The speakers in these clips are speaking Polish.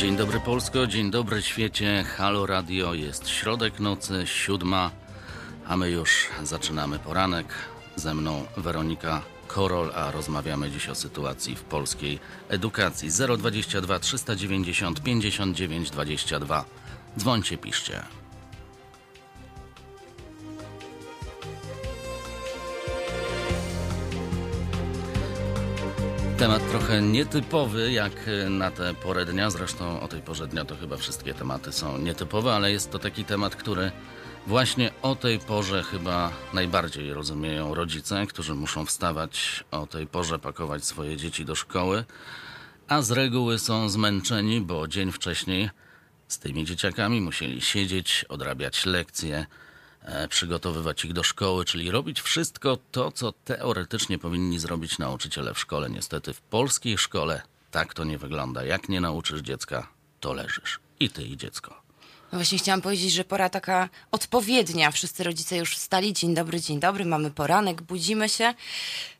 Dzień dobry Polsko, dzień dobry świecie. Halo Radio, jest środek nocy, siódma, a my już zaczynamy poranek. Ze mną Weronika Korol, a rozmawiamy dziś o sytuacji w polskiej edukacji. 022 390 59 22. Dzwońcie, piszcie. Temat trochę nietypowy, jak na tę porę dnia. Zresztą o tej porze dnia to chyba wszystkie tematy są nietypowe, ale jest to taki temat, który właśnie o tej porze chyba najbardziej rozumieją rodzice, którzy muszą wstawać o tej porze, pakować swoje dzieci do szkoły, a z reguły są zmęczeni, bo dzień wcześniej z tymi dzieciakami musieli siedzieć, odrabiać lekcje E, przygotowywać ich do szkoły, czyli robić wszystko to, co teoretycznie powinni zrobić nauczyciele w szkole. Niestety w polskiej szkole tak to nie wygląda. Jak nie nauczysz dziecka, to leżysz. I ty i dziecko. No właśnie chciałam powiedzieć, że pora taka odpowiednia. Wszyscy rodzice już wstali. Dzień dobry, dzień dobry. Mamy poranek, budzimy się.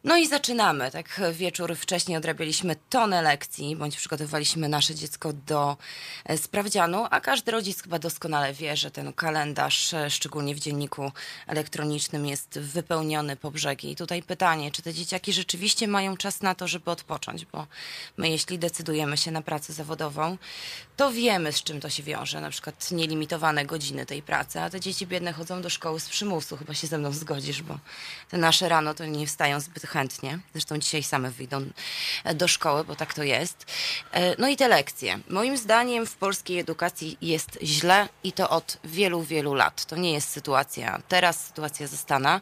No i zaczynamy. Tak wieczór wcześniej odrabialiśmy tonę lekcji, bądź przygotowywaliśmy nasze dziecko do e, sprawdzianu, a każdy rodzic chyba doskonale wie, że ten kalendarz, e, szczególnie w dzienniku elektronicznym, jest wypełniony po brzegi. I tutaj pytanie, czy te dzieciaki rzeczywiście mają czas na to, żeby odpocząć, bo my jeśli decydujemy się na pracę zawodową, to wiemy, z czym to się wiąże. Na przykład nielimitowane godziny tej pracy, a te dzieci biedne chodzą do szkoły z przymusu. Chyba się ze mną zgodzisz, bo te nasze rano to nie wstają zbyt chętnie. Zresztą dzisiaj same wyjdą do szkoły, bo tak to jest. E, no i te lekcje. Moim zdaniem w polskiej edukacji jest źle i to od wielu, wielu lat. To nie jest sytuacja teraz, sytuacja zastana.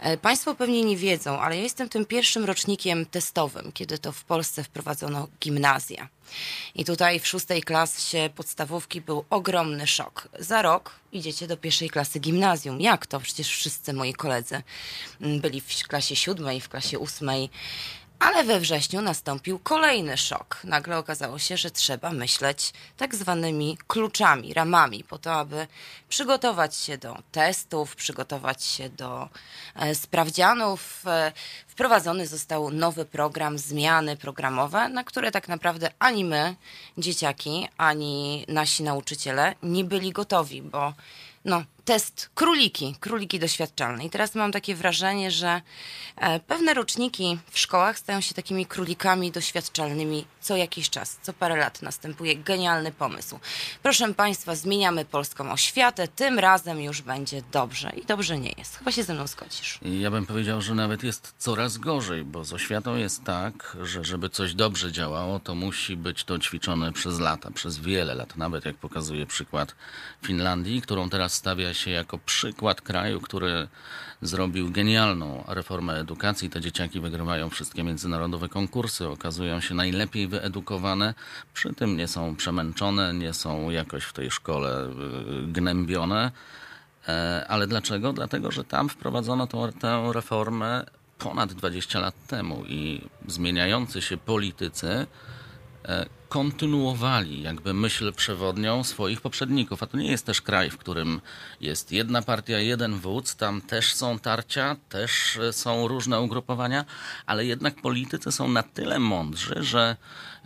E, państwo pewnie nie wiedzą, ale ja jestem tym pierwszym rocznikiem testowym, kiedy to w Polsce wprowadzono gimnazja. I tutaj w szóstej klasie podstawówki był ogromny szok. Za rok idziecie do pierwszej klasy gimnazjum. Jak to? Przecież wszyscy moi koledzy byli w klasie siódmej, w klasie ósmej. Ale we wrześniu nastąpił kolejny szok. Nagle okazało się, że trzeba myśleć tak zwanymi kluczami, ramami, po to, aby przygotować się do testów, przygotować się do e, sprawdzianów. E, wprowadzony został nowy program, zmiany programowe, na które tak naprawdę ani my, dzieciaki, ani nasi nauczyciele nie byli gotowi, bo no, test króliki, króliki doświadczalne. I teraz mam takie wrażenie, że e, pewne roczniki w szkołach stają się takimi królikami doświadczalnymi co jakiś czas, co parę lat następuje genialny pomysł. Proszę Państwa, zmieniamy polską oświatę, tym razem już będzie dobrze. I dobrze nie jest. Chyba się ze mną zgodzisz. Ja bym powiedział, że nawet jest coraz gorzej, bo z oświatą jest tak, że żeby coś dobrze działało, to musi być to ćwiczone przez lata, przez wiele lat. Nawet jak pokazuje przykład Finlandii, którą teraz stawia się jako przykład kraju, który zrobił genialną reformę edukacji. Te dzieciaki wygrywają wszystkie międzynarodowe konkursy, okazują się najlepiej wyedukowane, przy tym nie są przemęczone, nie są jakoś w tej szkole y, gnębione. E, ale dlaczego? Dlatego, że tam wprowadzono tą, tę reformę ponad 20 lat temu i zmieniający się politycy kontynuowali jakby myśl przewodnią swoich poprzedników. A to nie jest też kraj, w którym jest jedna partia, jeden wódz, tam też są tarcia, też są różne ugrupowania, ale jednak politycy są na tyle mądrzy, że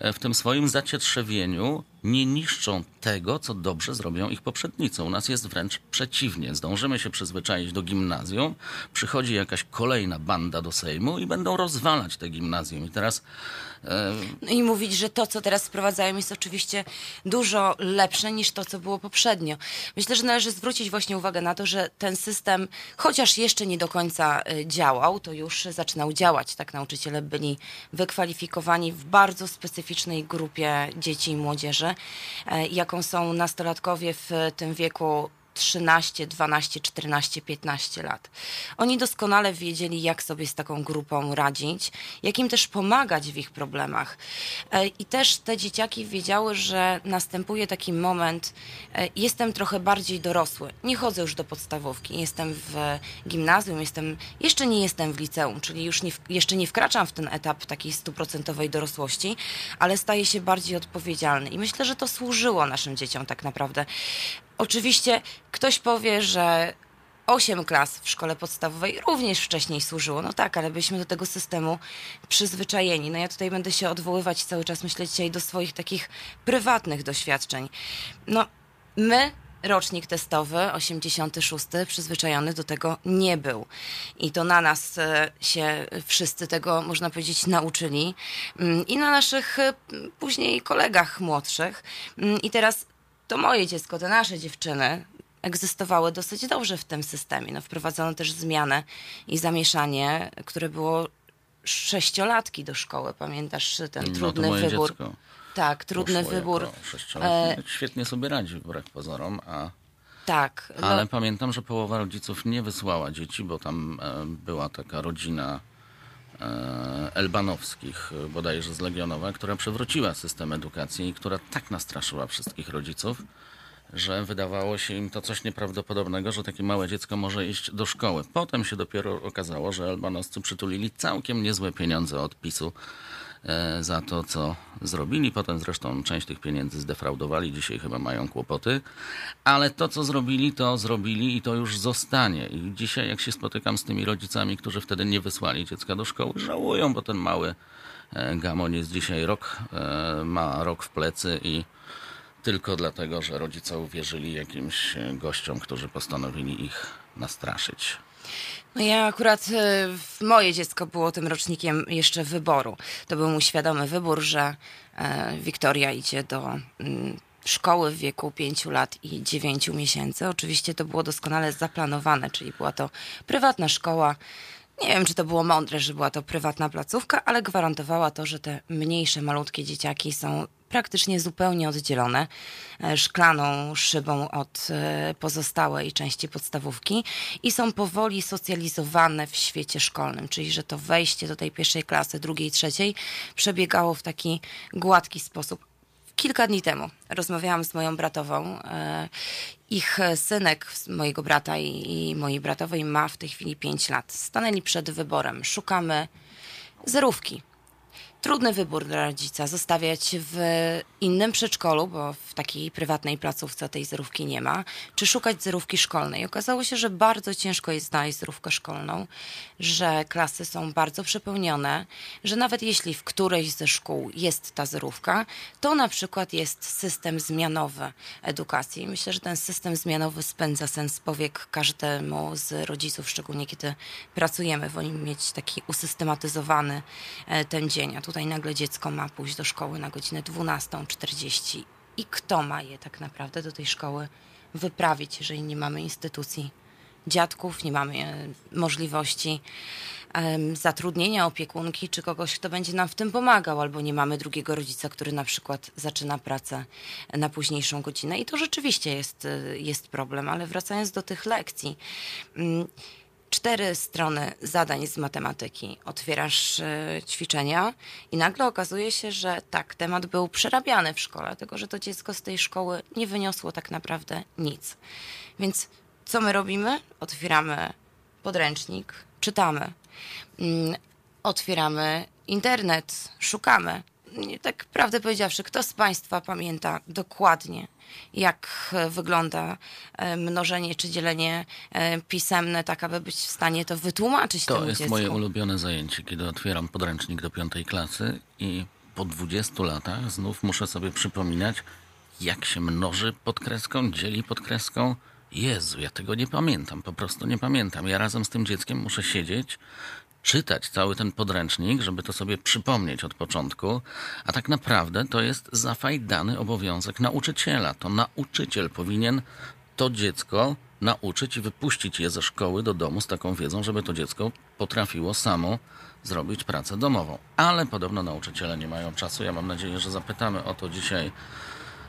w tym swoim zacietrzewieniu nie niszczą tego, co dobrze zrobią ich poprzednicy. U nas jest wręcz przeciwnie. Zdążymy się przyzwyczaić do gimnazjum, przychodzi jakaś kolejna banda do Sejmu i będą rozwalać te gimnazjum. I teraz. No I mówić, że to, co teraz wprowadzają, jest oczywiście dużo lepsze niż to, co było poprzednio. Myślę, że należy zwrócić właśnie uwagę na to, że ten system, chociaż jeszcze nie do końca e, działał, to już zaczynał działać. Tak, nauczyciele byli wykwalifikowani w bardzo specyficznej grupie dzieci i młodzieży, e, jaką są nastolatkowie w tym wieku 13, 12, 14, 15 lat. Oni doskonale wiedzieli, jak sobie z taką grupą radzić, jak im też pomagać w ich problemach. E, I też te dzieciaki wiedziały, że następuje taki moment, e, jestem trochę bardziej dorosły, nie chodzę już do podstawówki, jestem w gimnazjum, jestem, jeszcze nie jestem w liceum, czyli już nie, jeszcze nie wkraczam w ten etap takiej stuprocentowej dorosłości, ale staję się bardziej odpowiedzialny. I myślę, że to służyło naszym dzieciom tak naprawdę. Oczywiście ktoś powie, że osiem klas w szkole podstawowej również wcześniej służyło. No tak, ale byliśmy do tego systemu przyzwyczajeni. No ja tutaj będę się odwoływać cały czas, myślę dzisiaj, do swoich takich prywatnych doświadczeń. No, my rocznik testowy 86 przyzwyczajony do tego nie był. I to na nas e, się wszyscy tego, można powiedzieć, nauczyli Mm, i na naszych e, później kolegach młodszych. Mm, I teraz to moje dziecko, te nasze dziewczyny egzystowały dosyć dobrze w tym systemie. No, wprowadzono też zmianę i zamieszanie, które było sześciolatki do szkoły. Pamiętasz ten No to trudny wybór? dziecko Tak, trudny wybór. jako sześciolatkie. Świetnie sobie radzi wbrew pozorom, a Tak. no- Ale pamiętam, że połowa rodziców nie wysłała dzieci, bo tam e, była taka rodzina e, Elbanowskich, e, bodajże z Legionowa, która przewróciła system edukacji i która tak nastraszyła wszystkich rodziców, że wydawało się im to coś nieprawdopodobnego, że takie małe dziecko może iść do szkoły. Potem się dopiero okazało, że Elbanowscy przytulili całkiem niezłe pieniądze od PiSu e, za to, co zrobili. Potem zresztą część tych pieniędzy zdefraudowali, dzisiaj chyba mają kłopoty. Ale to, co zrobili, to zrobili i to już zostanie. I dzisiaj, jak się spotykam z tymi rodzicami, którzy wtedy nie wysłali dziecka do szkoły, żałują, bo ten mały e, Gamon jest dzisiaj rok, e, ma rok w plecy i tylko dlatego, że rodzice uwierzyli jakimś e, gościom, którzy postanowili ich nastraszyć. No ja akurat, e, moje dziecko było tym rocznikiem jeszcze wyboru. To był mój świadomy wybór, że e, Wiktoria idzie do mm, szkoły w wieku 5 lat i 9 miesięcy. Oczywiście to było doskonale zaplanowane, czyli była to prywatna szkoła. Nie wiem, czy to było mądre, że była to prywatna placówka, ale gwarantowała to, że te mniejsze, malutkie dzieciaki są praktycznie zupełnie oddzielone e, szklaną szybą od e, pozostałej części podstawówki i są powoli socjalizowane w świecie szkolnym, czyli że to wejście do tej pierwszej klasy, drugiej, trzeciej przebiegało w taki gładki sposób. Kilka dni temu rozmawiałam z moją bratową. e, Ich synek mojego brata i, i mojej bratowej ma w tej chwili 5 lat. Stanęli przed wyborem. Szukamy zerówki. Trudny wybór dla rodzica. Zostawiać w innym przedszkolu, bo w takiej prywatnej placówce tej zerówki nie ma, czy szukać zerówki szkolnej. Okazało się, że bardzo ciężko jest znaleźć zerówkę szkolną, że klasy są bardzo przepełnione, że nawet jeśli w którejś ze szkół jest ta zerówka, to na przykład jest system zmianowy edukacji. Myślę, że ten system zmianowy spędza sens powiek każdemu z rodziców, szczególnie kiedy pracujemy. Wolimy mieć taki usystematyzowany e, ten dzień. A tutaj nagle dziecko ma pójść do szkoły na godzinę 12.40 i kto ma je tak naprawdę do tej szkoły wyprawić, jeżeli nie mamy instytucji dziadków, nie mamy e, możliwości zatrudnienia opiekunki czy kogoś, kto będzie nam w tym pomagał, albo nie mamy drugiego rodzica, który na przykład zaczyna pracę na późniejszą godzinę. I to rzeczywiście jest, e, jest problem, ale wracając do tych lekcji. Cztery strony zadań z matematyki. Otwierasz e, ćwiczenia i nagle okazuje się, że tak, temat był przerabiany w szkole, tylko że to dziecko z tej szkoły nie wyniosło tak naprawdę nic. Więc co my robimy? Otwieramy podręcznik, czytamy. Mm, Otwieramy internet, szukamy. Nie, Tak prawdę powiedziawszy, kto z Państwa pamięta dokładnie, jak e, wygląda e, mnożenie czy dzielenie e, pisemne, tak aby być w stanie to wytłumaczyć To jest dziecku? moje ulubione zajęcie, kiedy otwieram podręcznik do piątej klasy i po 20 latach znów muszę sobie przypominać, jak się mnoży pod kreską, dzieli pod kreską. Jezu, ja tego nie pamiętam, po prostu nie pamiętam. Ja razem z tym dzieckiem muszę siedzieć, czytać cały ten podręcznik, żeby to sobie przypomnieć od początku, a tak naprawdę to jest zafajdany obowiązek nauczyciela. To nauczyciel powinien to dziecko nauczyć i wypuścić je ze szkoły do domu z taką wiedzą, żeby to dziecko potrafiło samo zrobić pracę domową. Ale podobno nauczyciele nie mają czasu. Ja mam nadzieję, że zapytamy o to dzisiaj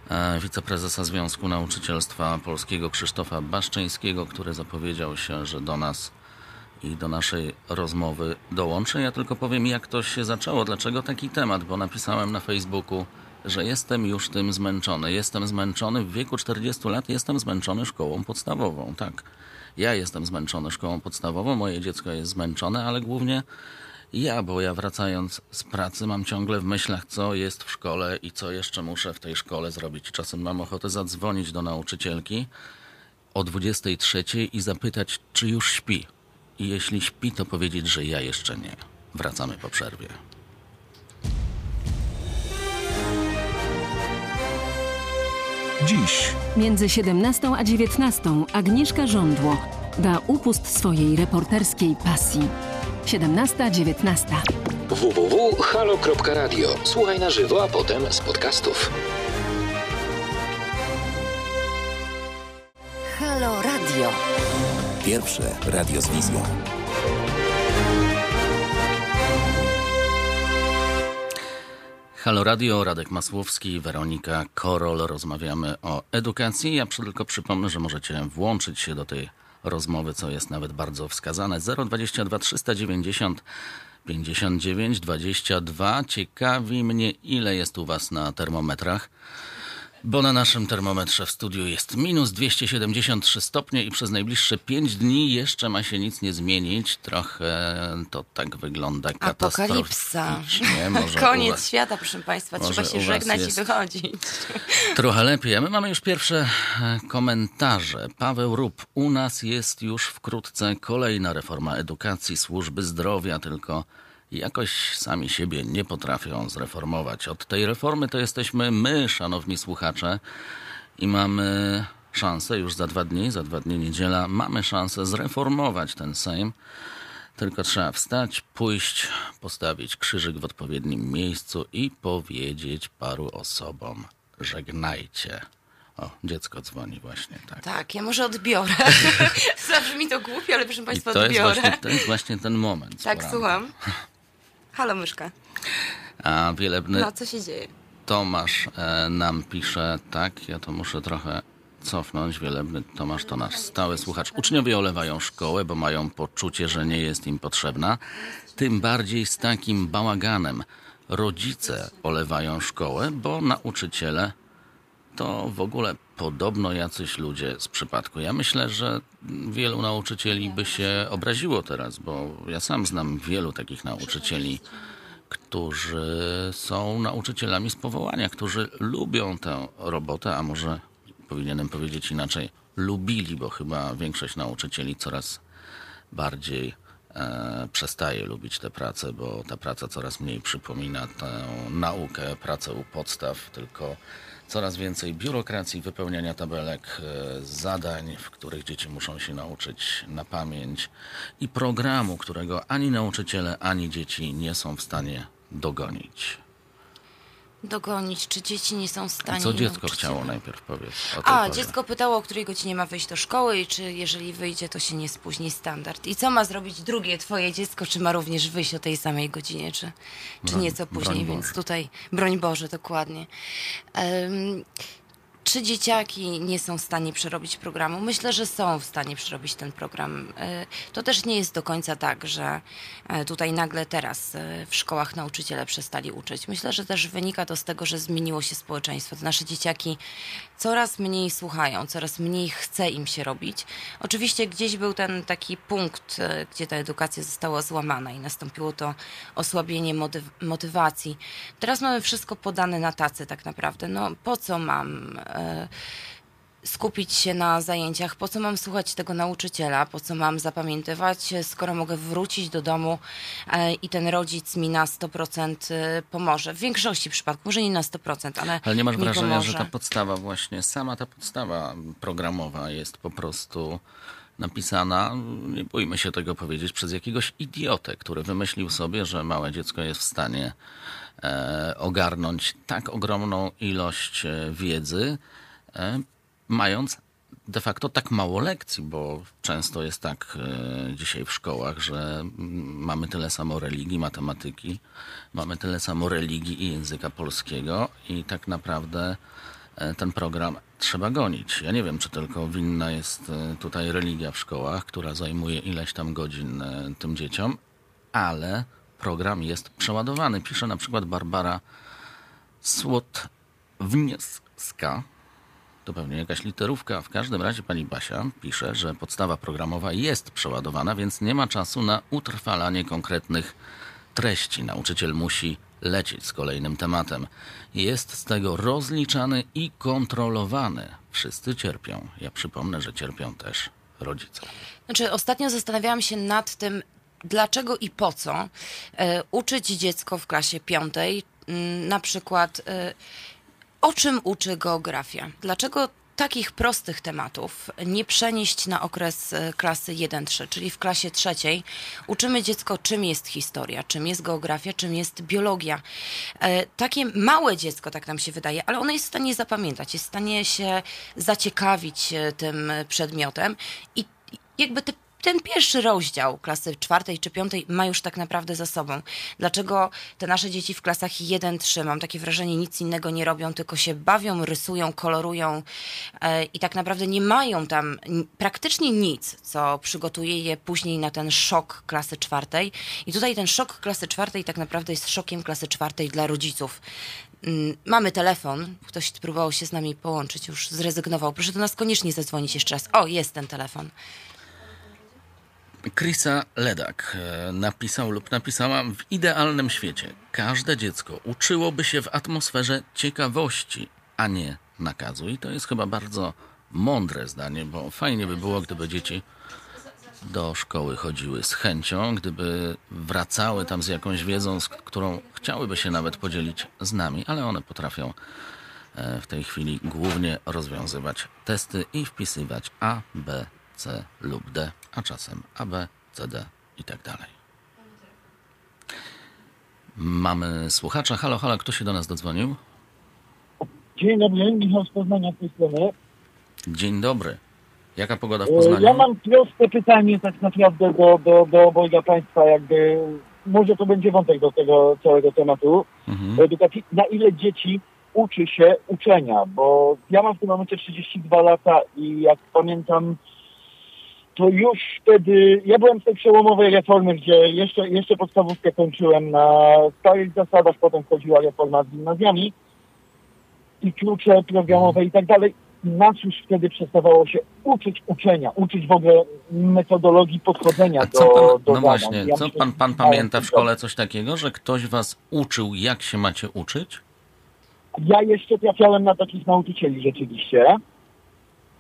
e, wiceprezesa Związku Nauczycielstwa Polskiego Krzysztofa Baszczyńskiego, który zapowiedział się, że do nas i do naszej rozmowy dołączy. Ja tylko powiem, jak to się zaczęło, dlaczego taki temat, bo napisałem na Facebooku, że jestem już tym zmęczony. Jestem zmęczony w wieku 40 lat, jestem zmęczony szkołą podstawową. Tak, ja jestem zmęczony szkołą podstawową, moje dziecko jest zmęczone, ale głównie ja, bo ja wracając z pracy mam ciągle w myślach, co jest w szkole i co jeszcze muszę w tej szkole zrobić. Czasem mam ochotę zadzwonić do nauczycielki o 23 i zapytać, czy już śpi. I jeśli śpi, to powiedzieć, że ja jeszcze nie. Wracamy po przerwie. Dziś Między 17 a 19 Agnieszka Żądło da upust swojej reporterskiej pasji. 17-19. www.halo.radio. Słuchaj na żywo, a potem z podcastów. Halo Radio. Pierwsze radio z wizją. Halo Radio, Radek Masłowski, Weronika Korol. Rozmawiamy o edukacji. Ja tylko przypomnę, że możecie włączyć się do tej rozmowy, co jest nawet bardzo wskazane. 022 390 59 22. Ciekawi mnie, ile jest u Was na termometrach. Bo na naszym termometrze w studiu jest minus 273 stopnie i przez najbliższe 5 dni jeszcze ma się nic nie zmienić. Trochę to tak wygląda Apokalipsa. Koniec was- świata, proszę Państwa. Trzeba się żegnać i wychodzić. Trochę lepiej. A my mamy już pierwsze e, komentarze. Paweł Rup. U nas jest już wkrótce kolejna reforma edukacji, służby zdrowia, tylko jakoś sami siebie nie potrafią zreformować. Od tej reformy to jesteśmy my, szanowni słuchacze, i mamy szansę już za dwa dni, za dwa dni niedziela, mamy szansę zreformować ten Sejm. Tylko trzeba wstać, pójść, postawić krzyżyk w odpowiednim miejscu i powiedzieć paru osobom: żegnajcie. O, dziecko dzwoni właśnie, tak. Tak, ja może odbiorę. Zabrzmi to głupio, ale proszę I Państwa, to jest, odbiorę. właśnie, to jest właśnie ten moment. Tak, słucham. Halo, myszka. A wielebny No, co się dzieje? Tomasz e, nam pisze, tak, ja to muszę trochę cofnąć. Wielebny Tomasz to nasz stały słuchacz. Uczniowie olewają szkołę, bo mają poczucie, że nie jest im potrzebna. Tym bardziej z takim bałaganem. Rodzice olewają szkołę, bo nauczyciele to w ogóle podobno jacyś ludzie z przypadku. Ja myślę, że wielu nauczycieli by się obraziło teraz, bo ja sam znam wielu takich nauczycieli, którzy są nauczycielami z powołania, którzy lubią tę robotę, a może powinienem powiedzieć inaczej, lubili, bo chyba większość nauczycieli coraz bardziej e, przestaje lubić tę pracę, bo ta praca coraz mniej przypomina tę naukę, pracę u podstaw, tylko coraz więcej biurokracji, wypełniania tabelek, e, zadań, w których dzieci muszą się nauczyć na pamięć i programu, którego ani nauczyciele, ani dzieci nie są w stanie dogonić. Dogonić, czy dzieci nie są w A stanie... co dziecko nauczyć chciało najpierw powiedz? O tej A, porze. dziecko pytało, o której godzinie ma wyjść do szkoły i czy jeżeli wyjdzie, to się nie spóźni standard. I co ma zrobić drugie twoje dziecko? Czy ma również wyjść o tej samej godzinie, czy, czy Broń- nieco później? Więc tutaj, broń Boże, dokładnie. Em, czy dzieciaki nie są w stanie przerobić programu? Myślę, że są w stanie przerobić ten program. E, To też nie jest do końca tak, że e, tutaj nagle teraz e, w szkołach nauczyciele przestali uczyć. Myślę, że też wynika to z tego, że zmieniło się społeczeństwo. Te nasze dzieciaki coraz mniej słuchają, coraz mniej chce im się robić. Oczywiście gdzieś był ten taki punkt, e, gdzie ta edukacja została złamana i nastąpiło to osłabienie motyw- motywacji. Teraz mamy wszystko podane na tacy tak naprawdę. No po co mam skupić się na zajęciach, po co mam słuchać tego nauczyciela, po co mam zapamiętywać, e, skoro mogę wrócić do domu e, i ten rodzic mi na 100% e, pomoże. W większości przypadków, może nie na 100%, ale Ale nie masz wrażenia, pomoże. że ta podstawa właśnie, sama ta podstawa programowa jest po prostu napisana, nie bójmy się tego powiedzieć, przez jakiegoś idiotę, który wymyślił sobie, że małe dziecko jest w stanie e, ogarnąć tak ogromną ilość e, wiedzy, e, mając de facto tak mało lekcji, bo często jest tak e, dzisiaj w szkołach, że mamy tyle samo religii, matematyki, mamy tyle samo religii i języka polskiego i tak naprawdę e, ten program trzeba gonić. Ja nie wiem, czy tylko winna jest e, tutaj religia w szkołach, która zajmuje ileś tam godzin e, tym dzieciom, ale program jest przeładowany. Pisze na przykład Barbara Słotwniewska, to pewnie jakaś literówka. W każdym razie pani Basia pisze, że podstawa programowa jest przeładowana, więc nie ma czasu na utrwalanie konkretnych treści. Nauczyciel musi lecieć z kolejnym tematem. Jest z tego rozliczany i kontrolowany. Wszyscy cierpią. Ja przypomnę, że cierpią też rodzice. Znaczy, ostatnio zastanawiałam się nad tym, dlaczego i po co e, uczyć dziecko w klasie piątej, m, na przykład e, o czym uczy geografia. Dlaczego takich prostych tematów nie przenieść na okres e, klasy 1-3, czyli w klasie trzeciej uczymy dziecko, czym jest historia, czym jest geografia, czym jest biologia. Takie małe dziecko, tak nam się wydaje, ale ono jest w stanie zapamiętać, jest w stanie się zaciekawić tym przedmiotem i jakby te ten pierwszy rozdział klasy czwartej czy piątej ma już tak naprawdę za sobą. Dlaczego te nasze dzieci w klasach 1-3, mam takie wrażenie, nic innego nie robią, tylko się bawią, rysują, kolorują e, i tak naprawdę nie mają tam praktycznie nic, co przygotuje je później na ten szok klasy czwartej. I tutaj ten szok klasy czwartej tak naprawdę jest szokiem klasy czwartej dla rodziców. Mm, Mamy telefon, ktoś próbował się z nami połączyć, już zrezygnował. Proszę do nas koniecznie zadzwonić jeszcze raz. O, jest ten telefon. Chrisa Ledak e, napisał lub napisała w idealnym świecie. Każde dziecko uczyłoby się w atmosferze ciekawości, a nie nakazu. I to jest chyba bardzo mądre zdanie, bo fajnie by było, gdyby dzieci do szkoły chodziły z chęcią, gdyby wracały tam z jakąś wiedzą, z którą chciałyby się nawet podzielić z nami, ale one potrafią e, w tej chwili głównie rozwiązywać testy i wpisywać A, B, C lub D, a czasem A, B, C, D i tak dalej. Mamy słuchacza. Halo, halo, kto się do nas dodzwonił? Dzień dobry, Michał z Poznania z tej strony. Dzień dobry. Jaka pogoda w E, Poznaniu? Ja mam proste pytanie tak naprawdę do, do, do obojga Państwa, jakby może to będzie wątek do tego całego tematu Mhm. edukacji. Na ile dzieci uczy się uczenia? Bo ja mam w tym momencie 32 lata i jak pamiętam, to już wtedy, ja byłem w tej przełomowej reformy, gdzie jeszcze, jeszcze podstawówkę kończyłem na starych zasadach, potem wchodziła reforma z gimnazjami i klucze programowe i tak dalej. Nas już wtedy przestawało się uczyć uczenia, uczyć w ogóle metodologii podchodzenia A do, co pan, do no zadań. właśnie, Ja co pan, pan mało pamięta w tego. szkole coś takiego, że ktoś was uczył, jak się macie uczyć? Ja jeszcze trafiałem na takich nauczycieli rzeczywiście.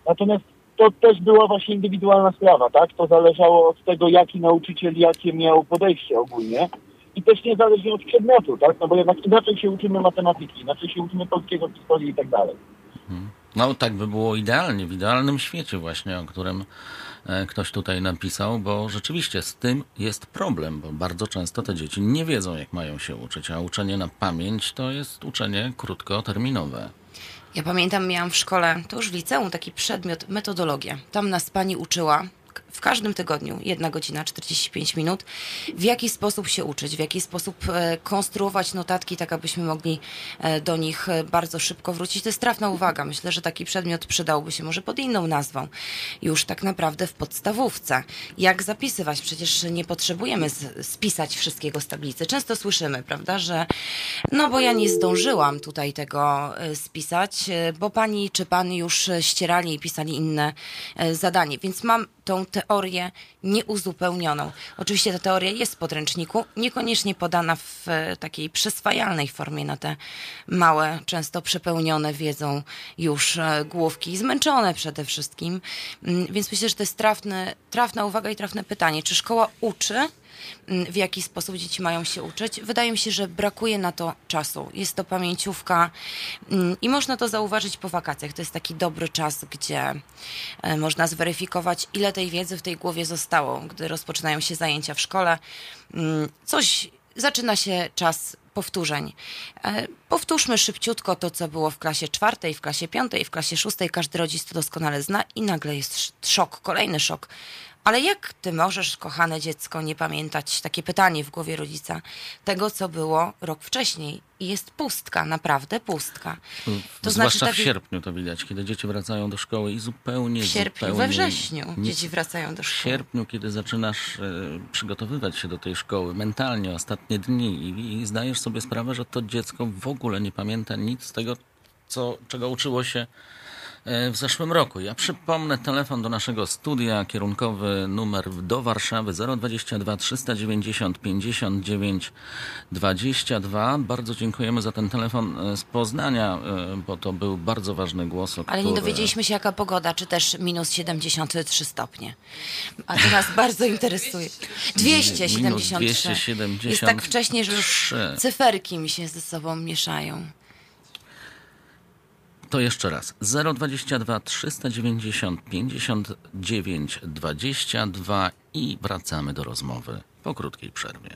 Natomiast to też była właśnie indywidualna sprawa, tak? To zależało od tego, jaki nauczyciel, jakie miał podejście ogólnie. I też niezależnie od przedmiotu, tak? No bo jednak inaczej się uczymy matematyki, inaczej się uczymy polskiego, historii i tak dalej. No tak by było idealnie, w idealnym świecie właśnie, o którym e, ktoś tutaj napisał, bo rzeczywiście z tym jest problem, bo bardzo często te dzieci nie wiedzą, jak mają się uczyć, a uczenie na pamięć to jest uczenie krótkoterminowe. Ja pamiętam, miałam w szkole, to już w liceum, taki przedmiot metodologia. Tam nas pani uczyła w każdym tygodniu, jedna godzina, 45 minut, w jaki sposób się uczyć, w jaki sposób e, konstruować notatki, tak abyśmy mogli e, do nich e, bardzo szybko wrócić. To jest trafna uwaga. Myślę, że taki przedmiot przydałby się może pod inną nazwą, już tak naprawdę w podstawówce. Jak zapisywać? Przecież nie potrzebujemy spisać wszystkiego z tablicy. Często słyszymy, prawda, że no bo ja nie zdążyłam tutaj tego spisać, bo pani czy pan już ścierali i pisali inne zadanie, więc mam tą teorię nieuzupełnioną. Oczywiście ta teoria jest w podręczniku, niekoniecznie podana w e, takiej przyswajalnej formie na te małe, często przepełnione wiedzą już e, główki, zmęczone przede wszystkim. Mm, Więc myślę, że to jest trafne, trafna uwaga i trafne pytanie. Czy szkoła uczy? Mm, w jaki sposób dzieci mają się uczyć. Wydaje mi się, że brakuje na to czasu. Jest to pamięciówka mm, i można to zauważyć po wakacjach. To jest taki dobry czas, gdzie e, można zweryfikować, ile tej wiedzy w tej głowie zostało, gdy rozpoczynają się zajęcia w szkole. Mm, Coś zaczyna się czas powtórzeń. E, Powtórzmy szybciutko to, co było w klasie czwartej, w klasie piątej, w klasie szóstej. Każdy rodzic to doskonale zna i nagle jest sz- szok, kolejny szok. Ale jak ty możesz, kochane dziecko, nie pamiętać, takie pytanie w głowie rodzica, tego, co było rok wcześniej? I jest pustka, naprawdę pustka. To Zwłaszcza znaczy, w sierpniu to widać, kiedy dzieci wracają do szkoły i zupełnie, w sierpniu, zupełnie we wrześniu nic dzieci wracają do W szkoły. sierpniu, kiedy zaczynasz e, przygotowywać się do tej szkoły mentalnie, ostatnie dni i, i zdajesz sobie sprawę, że to dziecko w ogóle nie pamięta nic z tego, co, czego uczyło się w zeszłym roku. Ja przypomnę telefon do naszego studia, kierunkowy numer do Warszawy 022 390 59 22. Bardzo dziękujemy za ten telefon e, z Poznania, e, bo to był bardzo ważny głos. O Ale nie który- dowiedzieliśmy się, jaka pogoda, czy też minus 73 stopnie. A to nas bardzo interesuje. 273. Minus 273. Jest tak wcześnie, że już cyferki mi się ze sobą mieszają. To jeszcze raz. 022 390 59 22 i wracamy do rozmowy po krótkiej przerwie.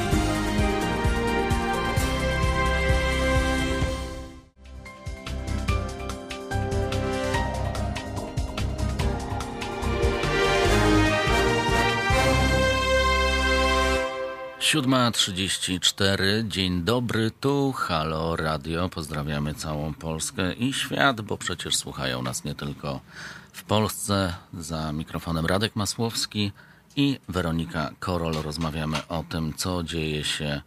Siódma trzydzieści cztery. Dzień dobry, tu Halo Radio. Pozdrawiamy całą Polskę i świat, bo przecież słuchają nas nie tylko w Polsce. Za mikrofonem Radek Masłowski i Weronika Korol. Rozmawiamy o tym, co dzieje się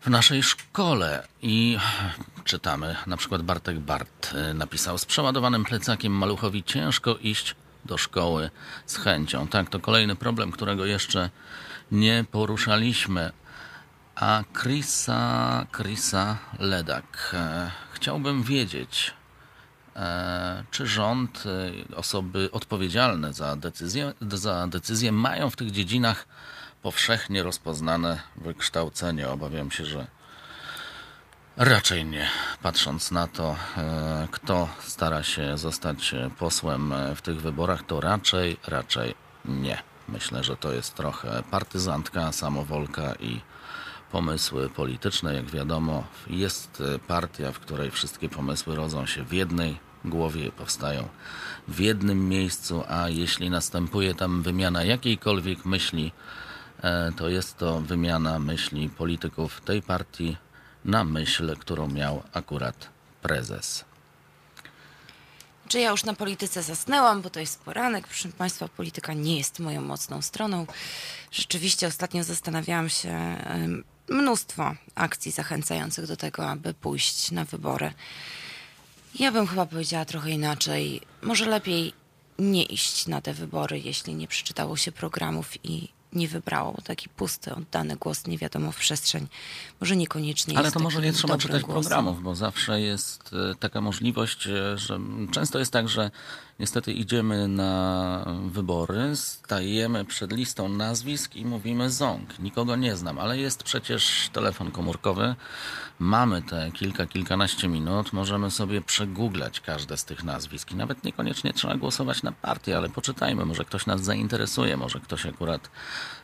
w naszej szkole i czytamy, na przykład Bartek Bart y, napisał z przeładowanym plecakiem maluchowi ciężko iść do szkoły z chęcią. Tak, to kolejny problem, którego jeszcze nie poruszaliśmy. A Chrisa, Chrisa Ledak. E, Chciałbym wiedzieć, e, czy rząd, e, osoby odpowiedzialne za decyzję, za decyzję mają w tych dziedzinach powszechnie rozpoznane wykształcenie. Obawiam się, że raczej nie. Patrząc na to, kto stara się zostać posłem w tych wyborach, to raczej, raczej nie. Myślę, że to jest trochę partyzantka, samowolka i pomysły polityczne. Jak wiadomo, jest partia, w której wszystkie pomysły rodzą się w jednej głowie powstają w jednym miejscu, a jeśli następuje tam wymiana jakiejkolwiek myśli, e, to jest to wymiana myśli polityków tej partii na myśl, którą miał akurat prezes. Czy ja już na polityce zasnęłam, bo to jest poranek. Proszę Państwa, polityka nie jest moją mocną stroną. Rzeczywiście ostatnio zastanawiałam się, mnóstwo akcji zachęcających do tego, aby pójść na wybory. Ja bym chyba powiedziała trochę inaczej. Może lepiej nie iść na te wybory, jeśli nie przeczytało się programów i nie wybrało. Bo taki pusty, oddany głos nie wiadomo w przestrzeń. Może niekoniecznie Ale to może nie trzeba czytać głosem. programów, bo zawsze jest e, taka możliwość, e, że często jest tak, że niestety idziemy na wybory, stajemy przed listą nazwisk i mówimy ząg. Nikogo nie znam, ale jest przecież telefon komórkowy. Mamy te kilka, kilkanaście minut, możemy sobie przegooglać każde z tych nazwisk i nawet niekoniecznie trzeba głosować na partię, ale poczytajmy, może ktoś nas zainteresuje, może ktoś akurat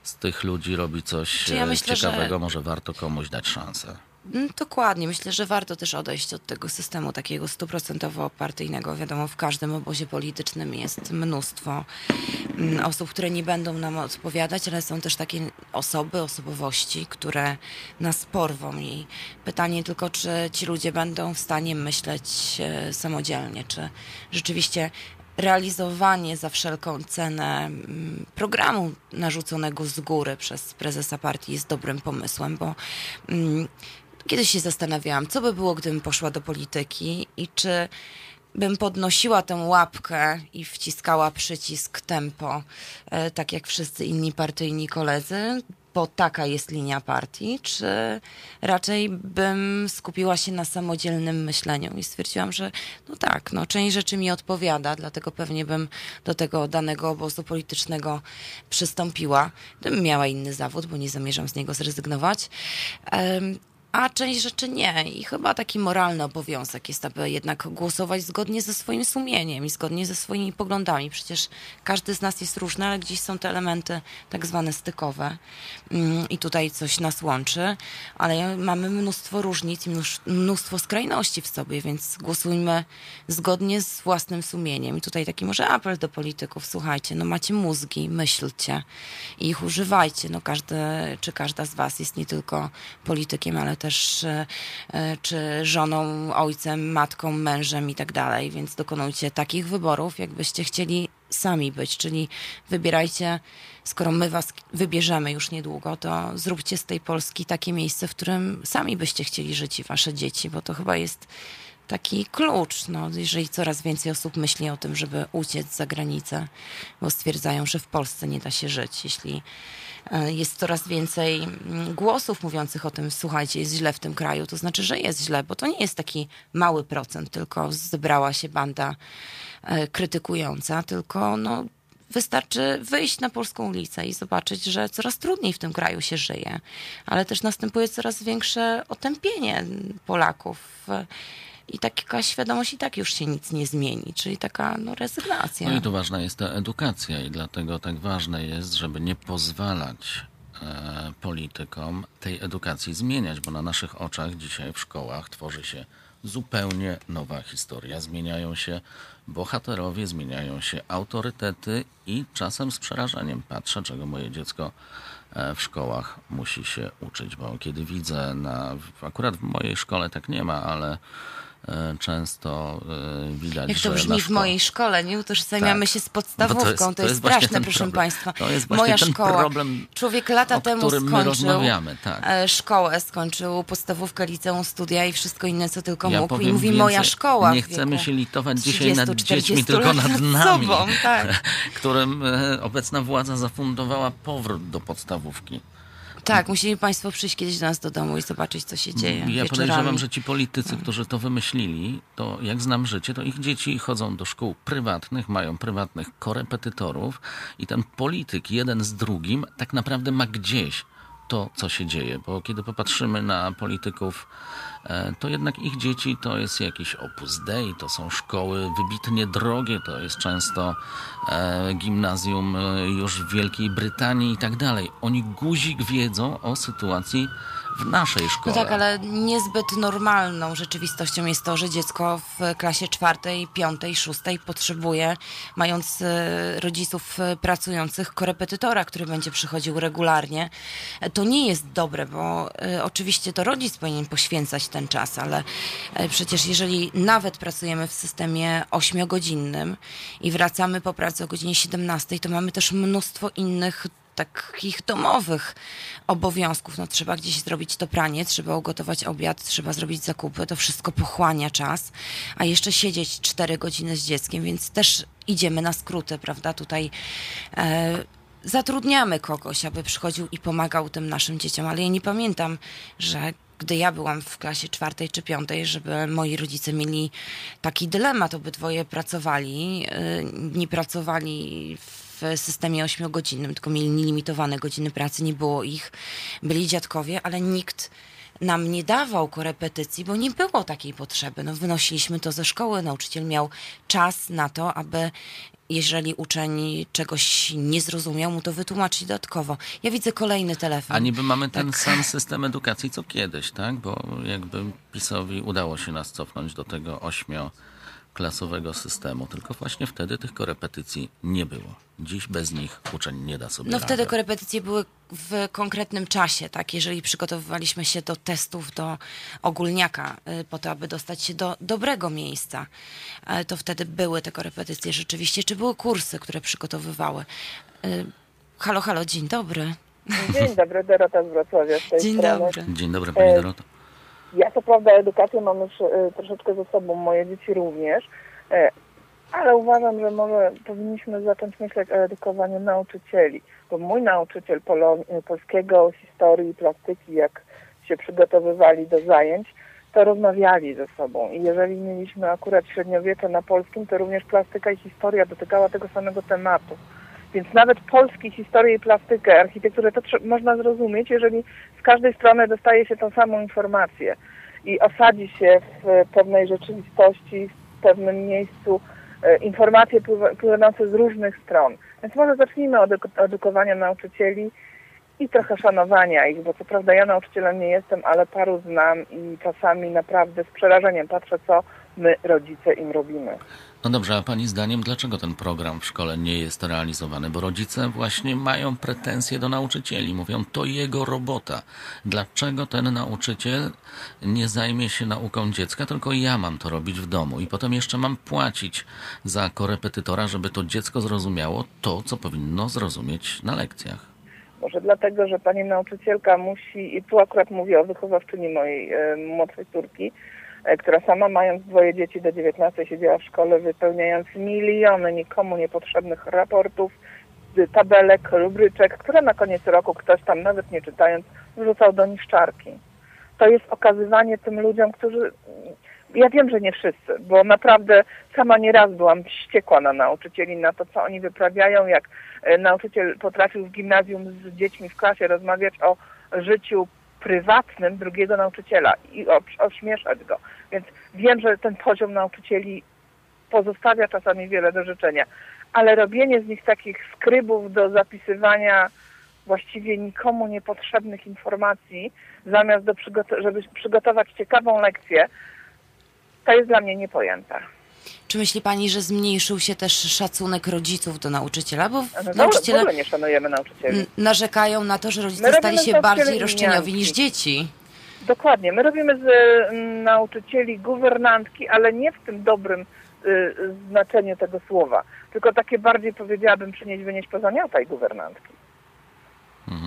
z tych ludzi robi coś ja e, myślę, ciekawego, może warto komuś dać szansę. Mm, Dokładnie. Myślę, że warto też odejść od tego systemu takiego stuprocentowo partyjnego. Wiadomo, w każdym obozie politycznym jest mnóstwo mm, osób, które nie będą nam odpowiadać, ale są też takie osoby, osobowości, które nas porwą. I pytanie tylko, czy ci ludzie będą w stanie myśleć e, samodzielnie, czy rzeczywiście realizowanie za wszelką cenę mm, programu narzuconego z góry przez prezesa partii jest dobrym pomysłem, bo mm, kiedyś się zastanawiałam, co by było, gdybym poszła do polityki i czy bym podnosiła tę łapkę i wciskała przycisk tempo, e, tak jak wszyscy inni partyjni koledzy, bo taka jest linia partii, czy raczej bym skupiła się na samodzielnym myśleniu i stwierdziłam, że no tak, no część rzeczy mi odpowiada, dlatego pewnie bym do tego danego obozu politycznego przystąpiła. Gdybym miała inny zawód, bo nie zamierzam z niego zrezygnować. A część rzeczy nie. I chyba taki moralny obowiązek jest, aby jednak głosować zgodnie ze swoim sumieniem i zgodnie ze swoimi poglądami. Przecież każdy z nas jest różny, ale gdzieś są te elementy tak zwane stykowe mm, i tutaj coś nas łączy, ale mamy mnóstwo różnic i mnóstwo skrajności w sobie, więc głosujmy zgodnie z własnym sumieniem. I tutaj taki może apel do polityków, słuchajcie, no macie mózgi, myślcie i ich używajcie. No każdy, czy każda z was jest nie tylko politykiem, ale też e, e, czy żoną, ojcem, matką, mężem i tak dalej, więc dokonujcie takich wyborów, jakbyście chcieli sami być, czyli wybierajcie, skoro my was wybierzemy już niedługo, to zróbcie z tej Polski takie miejsce, w którym sami byście chcieli żyć i wasze dzieci, bo to chyba jest taki klucz, no, jeżeli coraz więcej osób myśli o tym, żeby uciec za granicę, bo stwierdzają, że w Polsce nie da się żyć, jeśli jest coraz więcej mm, głosów mówiących o tym, słuchajcie, jest źle w tym kraju, to znaczy, że jest źle, bo to nie jest taki mały procent, tylko zebrała się banda e, krytykująca, tylko no, wystarczy wyjść na polską ulicę i zobaczyć, że coraz trudniej w tym kraju się żyje, ale też następuje coraz większe otępienie Polaków i taka świadomość i tak już się nic nie zmieni, czyli taka no, rezygnacja. No i tu ważna jest ta edukacja i dlatego tak ważne jest, żeby nie pozwalać e, politykom tej edukacji zmieniać, bo na naszych oczach dzisiaj w szkołach tworzy się zupełnie nowa historia. Zmieniają się bohaterowie, zmieniają się autorytety i czasem z przerażeniem patrzę, czego moje dziecko e, w szkołach musi się uczyć, bo kiedy widzę na, akurat w mojej szkole tak nie ma, ale często e, widać, Jak to brzmi w mojej szkole, nie? Utożsamiamy tak. się z podstawówką, to jest, to to jest straszne, proszę problem. Państwa. To jest Moja szkoła. Problem, Człowiek lata temu skończył tak. E, szkołę, skończył podstawówkę, liceum, studia i wszystko inne, co tylko ja mógł. I mówi więcej, moja szkoła. Nie chcemy się litować dzisiaj nad dziećmi, tylko nad nami, sobą, tak. którym obecna władza zafundowała powrót do podstawówki. Tak, musieli Państwo przyjść kiedyś do nas do domu i zobaczyć, co się dzieje. Ja wieczorami. podejrzewam, że ci politycy, którzy to wymyślili, to jak znam życie, to ich dzieci chodzą do szkół prywatnych, mają prywatnych korepetytorów i ten polityk jeden z drugim tak naprawdę ma gdzieś to, co się dzieje. Bo kiedy popatrzymy na polityków, to jednak ich dzieci to jest jakiś opus dei, to są szkoły wybitnie drogie, to jest często e, gimnazjum e, już w Wielkiej Brytanii i tak dalej. Oni guzik wiedzą o sytuacji w naszej szkole. No tak, ale niezbyt normalną rzeczywistością jest to, że dziecko w klasie czwartej, piątej, szóstej potrzebuje, mając e, rodziców e, pracujących, korepetytora, który będzie przychodził regularnie. To nie jest dobre, bo e, oczywiście to rodzic powinien poświęcać ten czas, ale przecież jeżeli nawet pracujemy w systemie ośmiogodzinnym i wracamy po pracy o godzinie 17, to mamy też mnóstwo innych takich domowych obowiązków. No, trzeba gdzieś zrobić to pranie, trzeba ugotować obiad, trzeba zrobić zakupy. To wszystko pochłania czas, a jeszcze siedzieć 4 godziny z dzieckiem, więc też idziemy na skróty, prawda? Tutaj e, zatrudniamy kogoś, aby przychodził i pomagał tym naszym dzieciom, ale ja nie pamiętam, że gdy ja byłam w klasie czwartej czy piątej, żeby moi rodzice mieli taki dylemat, obydwoje pracowali, e, nie pracowali w w systemie ośmiogodzinnym, tylko mieli nielimitowane godziny pracy, nie było ich. Byli dziadkowie, ale nikt nam nie dawał korepetycji, bo nie było takiej potrzeby. No, wynosiliśmy to ze szkoły, nauczyciel miał czas na to, aby jeżeli uczeń czegoś nie zrozumiał, mu to wytłumaczyć dodatkowo. Ja widzę kolejny telefon. A niby mamy ten tak. sam system edukacji co kiedyś, tak? Bo jakby PiSowi udało się nas cofnąć do tego ośmio klasowego systemu, tylko właśnie wtedy tych korepetycji nie było. Dziś bez nich uczeń nie da sobie No rady. wtedy korepetycje były w konkretnym czasie, tak? Jeżeli przygotowywaliśmy się do testów, do ogólniaka, y, po to, aby dostać się do dobrego miejsca, y, to wtedy były te korepetycje rzeczywiście, czy były kursy, które przygotowywały. Y, halo, halo, dzień dobry. Dzień dobry, Dorota z Wrocławia z tej Dzień strony. dobry. Dzień dobry, Pani e, Doroto. Ja co prawda edukację mam już e, troszeczkę ze sobą, moje dzieci również, e, ale uważam, że może powinniśmy zacząć myśleć o edukowaniu nauczycieli, bo mój nauczyciel e, polskiego, historii, plastyki, jak się przygotowywali do zajęć, to rozmawiali ze sobą. I jeżeli mieliśmy akurat średniowiecze na polskim, to również plastyka i historia dotykała tego samego tematu. Więc nawet polski historię i plastykę, architekturę, to można zrozumieć, jeżeli z każdej strony dostaje się tą samą informację i osadzi się w pewnej rzeczywistości, w pewnym miejscu e, informacje płynące z różnych stron. Więc może zacznijmy od edu- edukowania nauczycieli i trochę szanowania ich, bo co prawda ja nauczycielem nie jestem, ale paru znam i czasami naprawdę z przerażeniem patrzę, co my, rodzice, im robimy. No dobrze, a Pani zdaniem, dlaczego ten program w szkole nie jest realizowany? Bo rodzice właśnie mają pretensje do nauczycieli. Mówią, to jego robota. Dlaczego ten nauczyciel nie zajmie się nauką dziecka, tylko ja mam to robić w domu i potem jeszcze mam płacić za korepetytora, żeby to dziecko zrozumiało to, co powinno zrozumieć na lekcjach. Może dlatego, że pani nauczycielka musi, i tu akurat mówię o wychowawczyni mojej e, młodszej córki, która sama mając dwoje dzieci do 19 siedziała w szkole wypełniając miliony nikomu niepotrzebnych raportów, y, tabelek, rubryczek, które na koniec roku ktoś tam nawet nie czytając wrzucał do niszczarki. To jest okazywanie tym ludziom, którzy ja wiem, że nie wszyscy, bo naprawdę sama nieraz byłam wściekła na nauczycieli, na to, co oni wyprawiają, jak e, nauczyciel potrafił w gimnazjum z dziećmi w klasie rozmawiać o życiu prywatnym drugiego nauczyciela i ośmieszać go. Więc wiem, że ten poziom nauczycieli pozostawia czasami wiele do życzenia, ale robienie z nich takich skrybów do zapisywania właściwie nikomu niepotrzebnych informacji, zamiast do przygot- żeby przygotować ciekawą lekcję, to jest dla mnie niepojęte. Czy myśli pani, że zmniejszył się też szacunek rodziców do nauczyciela? Bo No, ogóle- w nauczyciele ogóle nie szanujemy nauczycieli. narzekają na to, że rodzice stali się bardziej roszczeniowi niż dzieci. Dokładnie. My robimy z mm, nauczycieli guwernantki, ale nie w tym dobrym y, znaczeniu tego słowa, tylko takie bardziej powiedziałabym przynieść, wynieść pozamiataj guwernantki.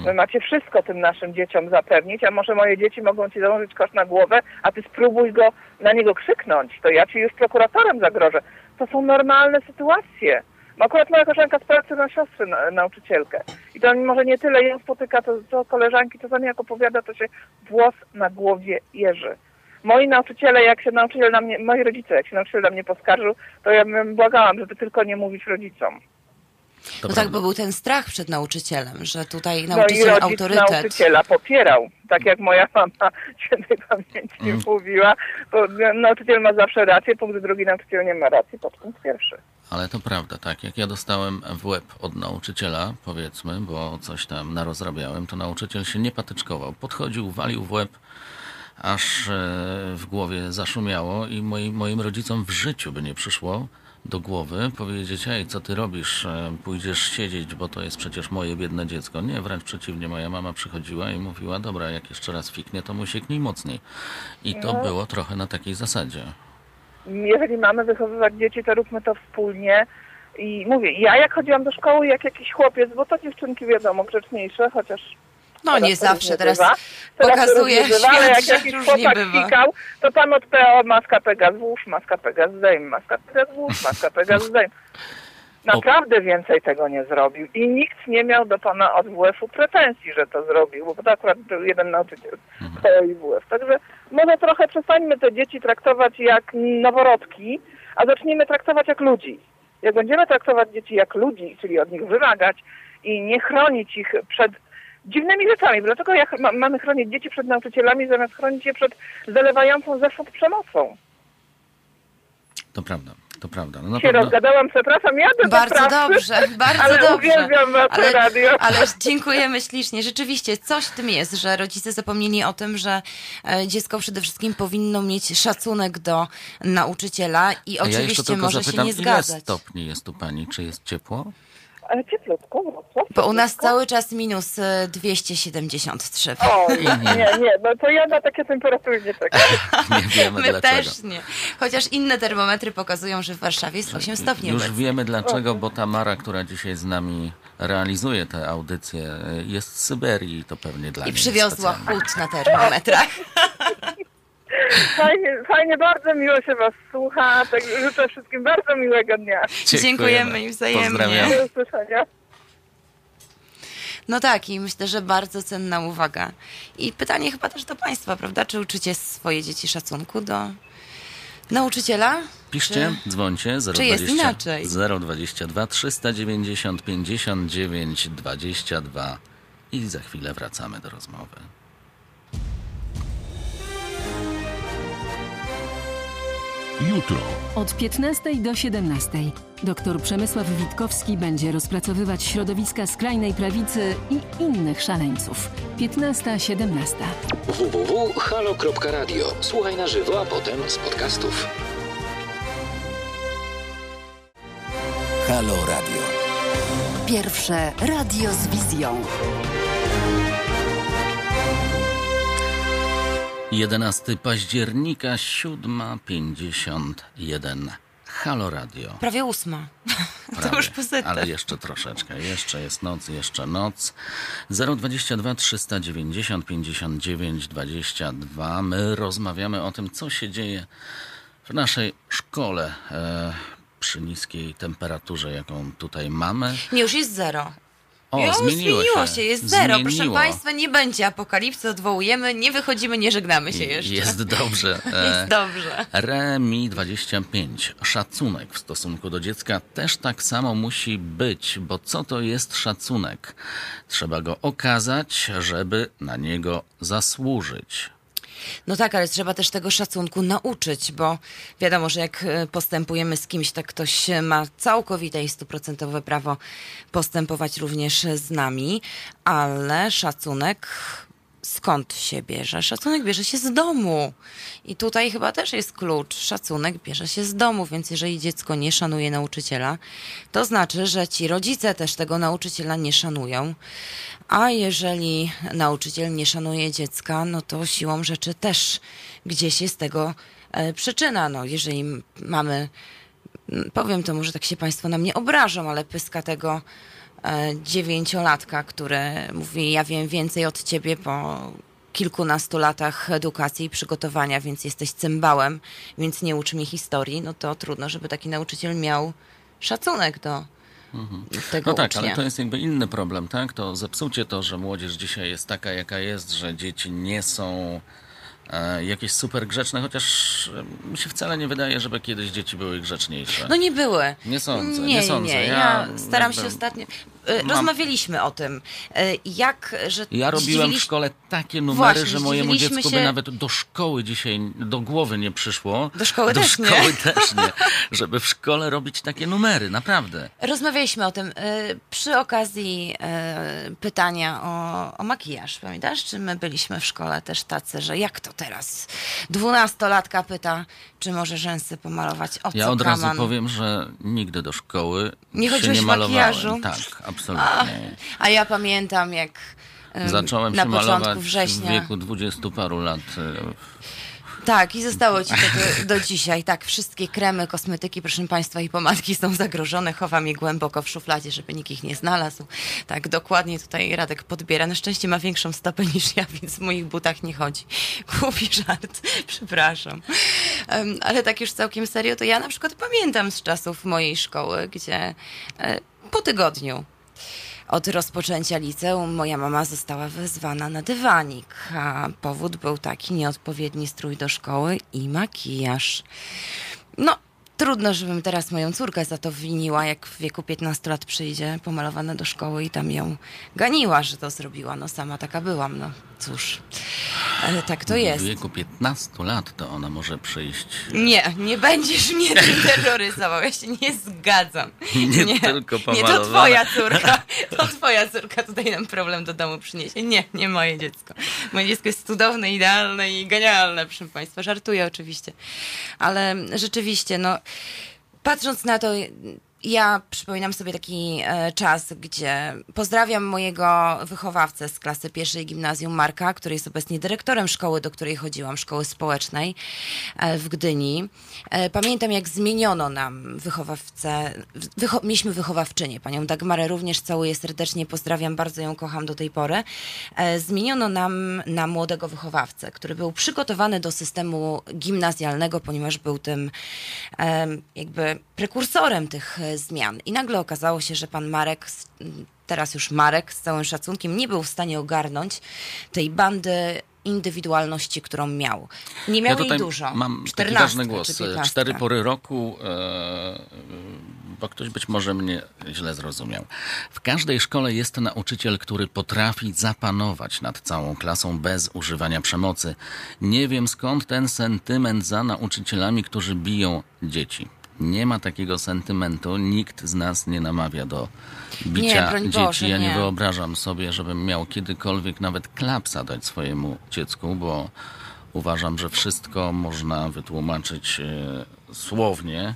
Wy macie wszystko tym naszym dzieciom zapewnić, a może moje dzieci mogą ci założyć kosz na głowę, a ty spróbuj go na niego krzyknąć, to ja ci już prokuratorem zagrożę. To są normalne sytuacje. Bo akurat moja koleżanka z pracy ma siostrę na, nauczycielkę. I to może nie tyle ją spotyka, to, to koleżanki czasami jak opowiada, to się włos na głowie jeży. Moi nauczyciele, jak się nauczyciel na mnie, moi rodzice, jak się nauczyciel na mnie poskarżył, to ja bym błagałam, żeby tylko nie mówić rodzicom. To No tak, bo był ten strach przed nauczycielem, że tutaj No i nauczyciel autorytet. nauczyciela popierał. Tak jak moja mama świętej pamięci Mm. mówiła, bo nauczyciel ma zawsze rację, punkt drugi nauczyciel nie ma racji, podpunkt pierwszy. Ale to prawda, tak. Jak ja dostałem w łeb od nauczyciela, powiedzmy, bo coś tam narozrabiałem, to nauczyciel się nie patyczkował. Podchodził, walił w łeb, aż e, w głowie zaszumiało i moi, moim rodzicom w życiu by nie przyszło do głowy powiedzieć, ej, co ty robisz, E, pójdziesz siedzieć, bo to jest przecież moje biedne dziecko. Nie, wręcz przeciwnie, moja mama przychodziła i mówiła, dobra, jak jeszcze raz fiknie, to mu sieknij mocniej. I to No. było trochę na takiej zasadzie. Jeżeli mamy wychowywać dzieci, to róbmy to wspólnie. I mówię, ja jak chodziłam do szkoły, jak jakiś chłopiec, bo to dziewczynki wiadomo, grzeczniejsze, chociaż No nie zawsze, teraz bywa. Pokazuje bywa, świat, jak jakiś chłopak fikał, to pan od PO maska Pegas włóż, maska Pegas zdejm, maska Pegas włóż, maska Pegas zdejm. Naprawdę więcej tego nie zrobił i nikt nie miał do pana od WF-u pretensji, że to zrobił, bo to akurat był jeden nauczyciel PO i WF. Także może trochę przestańmy te dzieci traktować jak noworodki, a zacznijmy traktować jak ludzi. Jak będziemy traktować dzieci jak ludzi, czyli od nich wymagać i nie chronić ich przed dziwnymi rzeczami. Dlaczego ja, ma, mamy chronić dzieci przed nauczycielami, zamiast chronić je przed zalewającą zewsząd przemocą? To prawda, to prawda. No na Się pewno... rozgadałam, przepraszam, jadę do Bardzo pracy, dobrze, bardzo ale dobrze. uwielbiam wasze ale, radio. ale dziękujemy ślicznie. Rzeczywiście, coś w tym jest, że rodzice zapomnieli o tym, że e, dziecko przede wszystkim powinno mieć szacunek do nauczyciela i ja oczywiście tylko może zapytam, się nie ile zgadzać. stopni jest tu pani? Czy jest ciepło? Ale cieplutko, Wrocław. Bo u nas cały czas minus e, 273. O, nie, nie, no to ja na takie temperatury nie czekam. Nie wiemy My dlaczego. też nie. Chociaż inne termometry pokazują, że w Warszawie jest 8 stopni Już obecnie. wiemy dlaczego, bo Tamara, która dzisiaj z nami realizuje tę audycję, jest z Syberii i to pewnie dla I niej przywiozła specjalnie. chłód na termometrach. Fajnie, fajnie, bardzo miło się was słucha, tak życzę wszystkim bardzo miłego dnia. Dziękujemy i wzajemnie. Pozdrawiamy. Do usłyszenia. No tak, i myślę, że bardzo cenna uwaga. I pytanie chyba też do Państwa, prawda? Czy uczycie swoje dzieci szacunku do Nauczyciela? Piszcie, dzwońcie 020, czy jest inaczej? 022 390 59 22 i za chwilę wracamy do rozmowy. Jutro. Od 15 do 17 dr Przemysław Witkowski będzie rozpracowywać środowiska skrajnej prawicy i innych szaleńców. 15-17. www.halo.radio. Słuchaj na żywo, a potem z podcastów. Halo Radio. Pierwsze radio z wizją. 11 października, 7.51. Halo Radio. Prawie ósma. Prawie, to już po setach. Ale jeszcze troszeczkę. Jeszcze jest noc, jeszcze noc. 022 390 59 22. My rozmawiamy o tym, co się dzieje w naszej szkole e, przy niskiej temperaturze, jaką tutaj mamy. Nie, już jest zero. O, Już zmieniło, zmieniło się, jest zero. Proszę Zmieniło. Państwa, nie będzie apokalipsy, odwołujemy, nie wychodzimy, nie żegnamy się jeszcze. Jest dobrze. E, Jest dobrze. Remi 25. Szacunek w stosunku do dziecka też tak samo musi być, bo co to jest szacunek? Trzeba go okazać, żeby na niego zasłużyć. No tak, ale trzeba też tego szacunku nauczyć, bo wiadomo, że jak e, postępujemy z kimś, tak ktoś ma całkowite i stuprocentowe prawo postępować również z nami, ale szacunek skąd się bierze? Szacunek bierze się z domu. I tutaj chyba też jest klucz. Szacunek bierze się z domu, więc jeżeli dziecko nie szanuje nauczyciela, to znaczy, że ci rodzice też tego nauczyciela nie szanują. A jeżeli nauczyciel nie szanuje dziecka, no to siłą rzeczy też gdzieś jest tego e, przyczyna. No, jeżeli mamy, powiem to, może tak się Państwo na mnie obrażą, ale pyska tego dziewięciolatka, który mówi, ja wiem więcej od ciebie po kilkunastu latach edukacji i przygotowania, więc jesteś cymbałem, więc nie ucz mi historii, no to trudno, żeby taki nauczyciel miał szacunek do tego No tak, ucznia. ale to jest jakby inny problem, tak? To zepsucie to, że młodzież dzisiaj jest taka, jaka jest, że dzieci nie są e, jakieś super grzeczne, chociaż e, mi się wcale nie wydaje, żeby kiedyś dzieci były grzeczniejsze. No nie były. Nie sądzę, nie, nie sądzę. Nie, Ja ja, staram się jakby ostatnio. E, mam- Rozmawialiśmy o tym, e, jak, że Ja robiłem w szkole takie numery, Właśnie, że mojemu dziecku się- by nawet do szkoły dzisiaj do głowy nie przyszło. Do szkoły do też nie. szkoły też nie. Żeby w szkole robić takie numery, naprawdę. Rozmawialiśmy o tym e, przy okazji e, pytania o, o makijaż. Pamiętasz, czy my byliśmy w szkole też tacy, że jak to teraz? Dwunastolatka pyta, czy może rzęsy pomalować. O Ja od razu kaman? powiem, że nigdy do szkoły Nie się chodziłeś nie w malowałem. makijażu? Tak, absolutnie. A ja pamiętam, jak em, Zacząłem na się początku malować w września. wieku dwudziestu paru lat. Tak, i zostało ci to do, do dzisiaj. Tak, wszystkie kremy, kosmetyki, proszę Państwa, i pomadki są zagrożone. Chowam je głęboko w szufladzie, żeby nikt ich nie znalazł. Tak, dokładnie tutaj Radek podbiera. Na szczęście ma większą stopę niż ja, więc w moich butach nie chodzi. Głupi żart, przepraszam. Em, ale tak już całkiem serio, to ja na przykład pamiętam z czasów mojej szkoły, gdzie e, po tygodniu od rozpoczęcia liceum moja mama została wezwana na dywanik, a powód był taki nieodpowiedni strój do szkoły i makijaż. No, trudno, żebym teraz moją córkę za to winiła, jak w wieku 15 lat przyjdzie pomalowana do szkoły i tam ją ganiła, że to zrobiła. No sama taka byłam, no cóż. Ale tak to jest. W wieku 15 lat to ona może przyjść. Nie, nie będziesz mnie tym terroryzował, ja się nie zgadzam. Nie tylko Nie, to pomalowana. twoja córka, to twoja córka tutaj nam problem do domu przyniesie. Nie, nie moje dziecko. Moje dziecko jest cudowne, idealne i genialne, proszę państwa. Żartuję oczywiście. Ale rzeczywiście, no, patrząc na to, ja przypominam sobie taki e, czas, gdzie pozdrawiam mojego wychowawcę z klasy pierwszej gimnazjum Marka, który jest obecnie dyrektorem szkoły, do której chodziłam, szkoły społecznej e, w Gdyni. E, pamiętam, jak zmieniono nam wychowawcę, wycho mieliśmy wychowawczynię, panią Dagmarę również całuję serdecznie, pozdrawiam, bardzo ją kocham do tej pory. Zmieniono nam na młodego wychowawcę, który był przygotowany do systemu gimnazjalnego, ponieważ był tym jakby prekursorem tych zmian. I nagle okazało się, że pan Marek, teraz już Marek, z całym szacunkiem, nie był w stanie ogarnąć tej bandy indywidualności, którą miał. Nie miał ja jej dużo. Mam taki 14 ważny głos. 15. Cztery pory roku, e, bo ktoś być może mnie źle zrozumiał. W każdej szkole jest nauczyciel, który potrafi zapanować nad całą klasą bez używania przemocy. Nie wiem skąd ten sentyment za nauczycielami, którzy biją dzieci. Nie ma takiego sentymentu. Nikt z nas nie namawia do bicia Nie, dzieci. Boże, ja nie nie. wyobrażam sobie, żebym miał kiedykolwiek nawet klapsa dać swojemu dziecku, bo uważam, że wszystko można wytłumaczyć e, słownie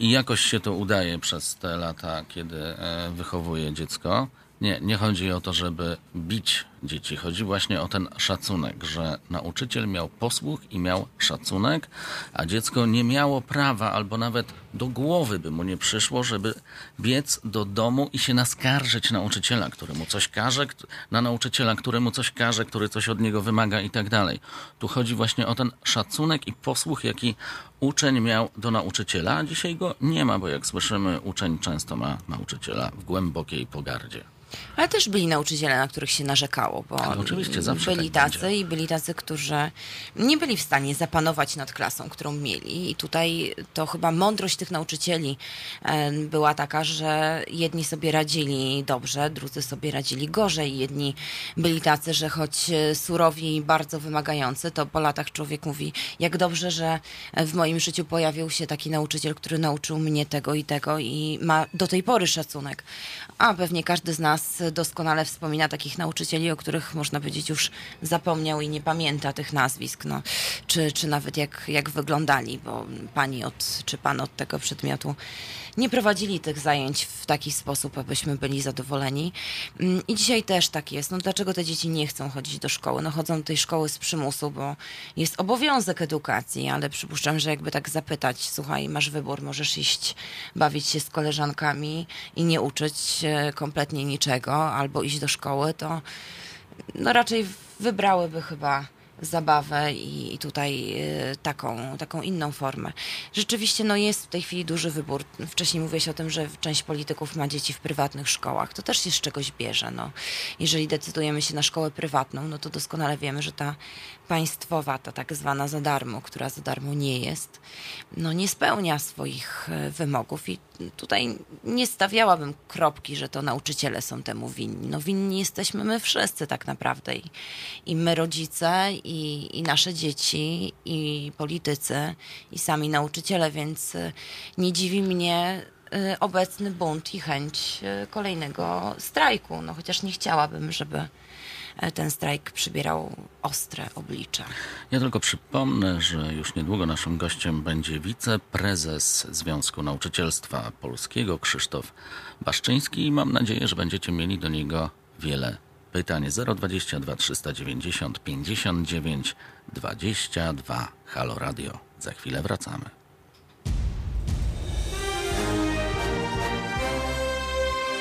i jakoś się to udaje przez te lata, kiedy e, wychowuję dziecko. Nie, nie chodzi o to, żeby bić dzieci. Chodzi właśnie o ten szacunek, że nauczyciel miał posłuch i miał szacunek, a dziecko nie miało prawa albo nawet do głowy by mu nie przyszło, żeby biec do domu i się naskarżyć nauczyciela, który mu coś każe, na nauczyciela, który mu coś każe, który coś od niego wymaga i tak dalej. Tu chodzi właśnie o ten szacunek i posłuch, jaki uczeń miał do nauczyciela, a dzisiaj go nie ma, bo jak słyszymy, uczeń często ma nauczyciela w głębokiej pogardzie. Ale też byli nauczyciele, na których się narzekało, bo Ale oczywiście, zawsze byli tak tacy będzie. i byli tacy, którzy nie byli w stanie zapanować nad klasą, którą mieli. I tutaj to chyba mądrość tych nauczycieli e, była taka, że jedni sobie radzili dobrze, drudzy sobie radzili gorzej. Jedni byli tacy, że choć e, surowi i bardzo wymagający, to po latach człowiek mówi, jak dobrze, że w moim życiu pojawił się taki nauczyciel, który nauczył mnie tego i tego i ma do tej pory szacunek. A pewnie każdy z nas doskonale wspomina takich nauczycieli, o których można powiedzieć już zapomniał i nie pamięta tych nazwisk, no, czy, czy nawet jak, jak wyglądali, bo pani od, czy pan od tego przedmiotu nie prowadzili tych zajęć w taki sposób, abyśmy byli zadowoleni. Mm, I dzisiaj też tak jest. No dlaczego te dzieci nie chcą chodzić do szkoły? No chodzą do tej szkoły z przymusu, bo jest obowiązek edukacji, ale przypuszczam, że jakby tak zapytać, słuchaj, masz wybór, możesz iść bawić się z koleżankami i nie uczyć się kompletnie niczego, albo iść do szkoły, to no raczej wybrałyby chyba zabawę i, i tutaj y, taką, taką inną formę. Rzeczywiście no jest w tej chwili duży wybór. Wcześniej mówiłeś o tym, że część polityków ma dzieci w prywatnych szkołach. To też się z czegoś bierze. No. Jeżeli decydujemy się na szkołę prywatną, no to doskonale wiemy, że ta państwowa, ta tak zwana za darmo, która za darmo nie jest, no nie spełnia swoich e, wymogów i tutaj nie stawiałabym kropki, że to nauczyciele są temu winni. No winni jesteśmy my wszyscy tak naprawdę i, i my rodzice i, i nasze dzieci i politycy i sami nauczyciele, więc e, nie dziwi mnie e, obecny bunt i chęć e, kolejnego strajku, no chociaż nie chciałabym, żeby ten strajk przybierał ostre oblicze. Ja tylko przypomnę, że już niedługo naszym gościem będzie wiceprezes Związku Nauczycielstwa Polskiego Krzysztof Baszczyński i mam nadzieję, że będziecie mieli do niego wiele pytań. 022 390 59 22 Halo Radio. Za chwilę wracamy.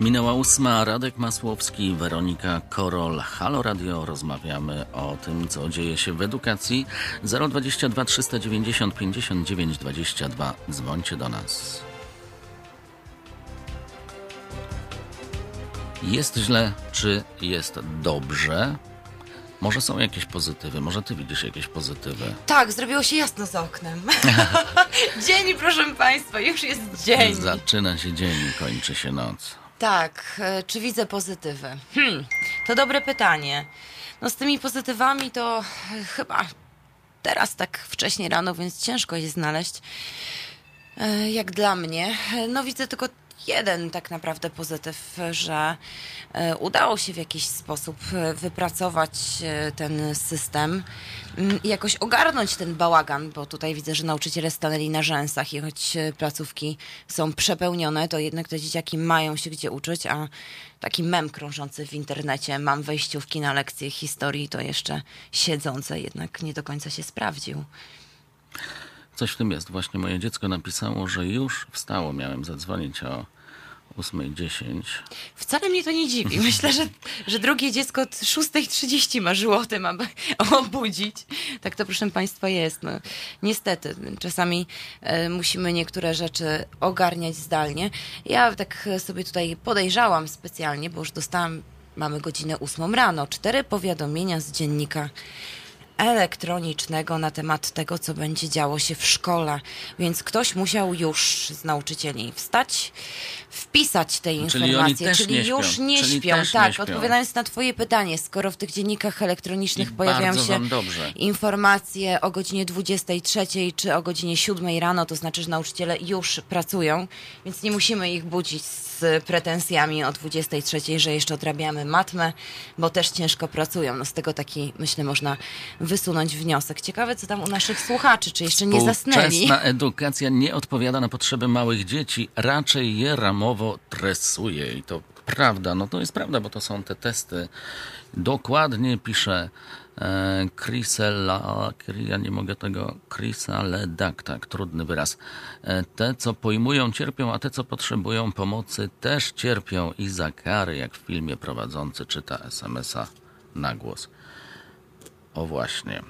Minęła ósma, Radek Masłowski, Weronika Korol, Halo Radio. Rozmawiamy o tym, co dzieje się w edukacji. 022 390 59 22. Dzwońcie do nas. Jest źle, czy jest dobrze? Może są jakieś pozytywy, może ty widzisz jakieś pozytywy. Tak, zrobiło się jasno za oknem. dzień, proszę Państwa, już jest dzień. Zaczyna się dzień, kończy się noc. Tak, e, czy widzę pozytywy? Hmm, to dobre pytanie. No z tymi pozytywami to e, chyba teraz tak wcześnie rano, więc ciężko je znaleźć. E, Jak dla mnie. No widzę tylko jeden tak naprawdę pozytyw, że e, udało się w jakiś sposób e, wypracować e, ten system mm, i jakoś ogarnąć ten bałagan, bo tutaj widzę, że nauczyciele stanęli na rzęsach i choć placówki są przepełnione, to jednak te dzieciaki mają się gdzie uczyć, a taki mem krążący w internecie, mam wejściówki na lekcje historii, to jeszcze siedzące jednak nie do końca się sprawdził. Coś w tym jest. Właśnie moje dziecko napisało, że już wstało. Miałem zadzwonić o 8.10. Wcale mnie to nie dziwi. Myślę, że, że drugie dziecko od 6.30 marzyło o tym, aby obudzić. Tak to, proszę Państwa, jest. No, niestety, czasami e, musimy niektóre rzeczy ogarniać zdalnie. Ja tak sobie tutaj podejrzałam specjalnie, bo już dostałam, mamy godzinę 8 rano, cztery powiadomienia z dziennika elektronicznego na temat tego, co będzie działo się w szkole. Więc ktoś musiał już z nauczycieli wstać, wpisać te Czyli informacje, też czyli nie już nie Czyli śpią. nie tak, śpią. odpowiadając na Twoje pytanie, skoro w tych dziennikach elektronicznych I pojawiają się informacje o godzinie 23 czy o godzinie 7 rano, to znaczy, że nauczyciele już pracują, więc nie musimy ich budzić z pretensjami o 23, że jeszcze odrabiamy matmę, bo też ciężko pracują. No z tego taki, myślę, można wysunąć wniosek. Ciekawe, co tam u naszych słuchaczy, czy jeszcze nie zasnęli. Współczesna edukacja nie odpowiada na potrzeby małych dzieci, raczej je ramowo tresuje. I to prawda, no to jest prawda, bo to są te testy. Dokładnie pisze e, Chrysela, ja nie mogę tego, Chrysaledak, tak, trudny wyraz. E, te, co pojmują, cierpią, a te, co potrzebują pomocy, też cierpią i za kary, jak w filmie prowadzący czyta SMS-a na głos. O właśnie.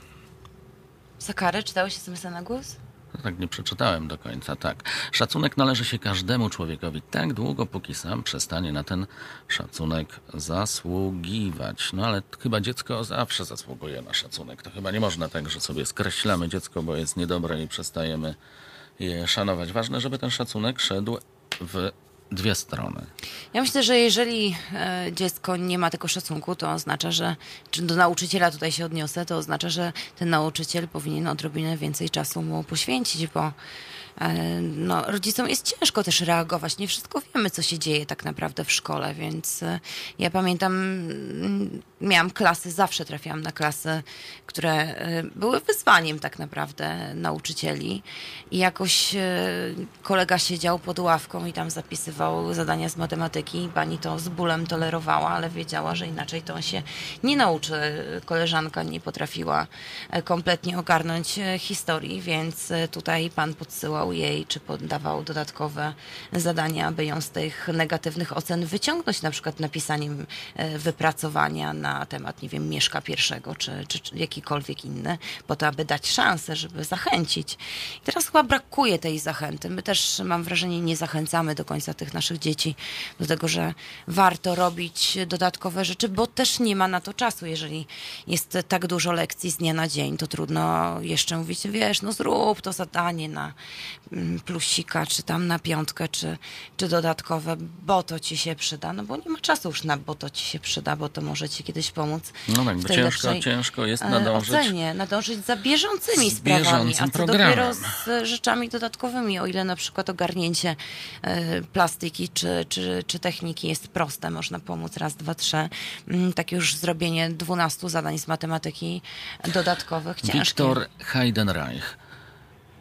Za karę czytałeś SMS-a na głos? Tak nie przeczytałem do końca, tak. Szacunek należy się każdemu człowiekowi tak długo, póki sam przestanie na ten szacunek zasługiwać. No ale chyba dziecko zawsze zasługuje na szacunek. To chyba nie można tak, że sobie skreślamy dziecko, bo jest niedobre i przestajemy je szanować. Ważne, żeby ten szacunek szedł w dwie strony. Ja myślę, że jeżeli e, dziecko nie ma tego szacunku, to oznacza, że, czy do nauczyciela tutaj się odniosę, to oznacza, że ten nauczyciel powinien odrobinę więcej czasu mu poświęcić, bo no, rodzicom jest ciężko też reagować. Nie wszystko wiemy, co się dzieje tak naprawdę w szkole, więc e, ja pamiętam, mm, miałam klasy, zawsze trafiałam na klasy, które e, były wyzwaniem tak naprawdę nauczycieli i jakoś e, kolega siedział pod ławką i tam zapisywał zadania z matematyki. Pani to z bólem tolerowała, ale wiedziała, że inaczej to on się nie nauczy. Koleżanka nie potrafiła e, kompletnie ogarnąć e, historii, więc e, tutaj pan podsyłał jej, czy podawał dodatkowe zadania, aby ją z tych negatywnych ocen wyciągnąć, na przykład napisaniem e, wypracowania na temat, nie wiem, Mieszka pierwszego, czy, czy, czy jakikolwiek inny, po to, aby dać szansę, żeby zachęcić. I teraz chyba brakuje tej zachęty. My też, mam wrażenie, nie zachęcamy do końca tych naszych dzieci do tego, że warto robić dodatkowe rzeczy, bo też nie ma na to czasu. Jeżeli jest tak dużo lekcji z dnia na dzień, to trudno jeszcze mówić, wiesz, no zrób to zadanie na plusika, czy tam na piątkę, czy, czy dodatkowe, bo to ci się przyda. No bo nie ma czasu już na, bo to ci się przyda, bo to może ci kiedyś pomóc. No tak, bo ciężko, ciężko jest e, nadążyć. Ocenie, nadążyć za bieżącymi sprawami, a co programem. dopiero z rzeczami dodatkowymi, o ile na przykład ogarnięcie e, plastyki czy, czy, czy techniki jest proste, można pomóc raz, dwa, trzy. Mm, Takie już zrobienie 12 zadań z matematyki dodatkowych ciężkie. Wiktor Heidenreich.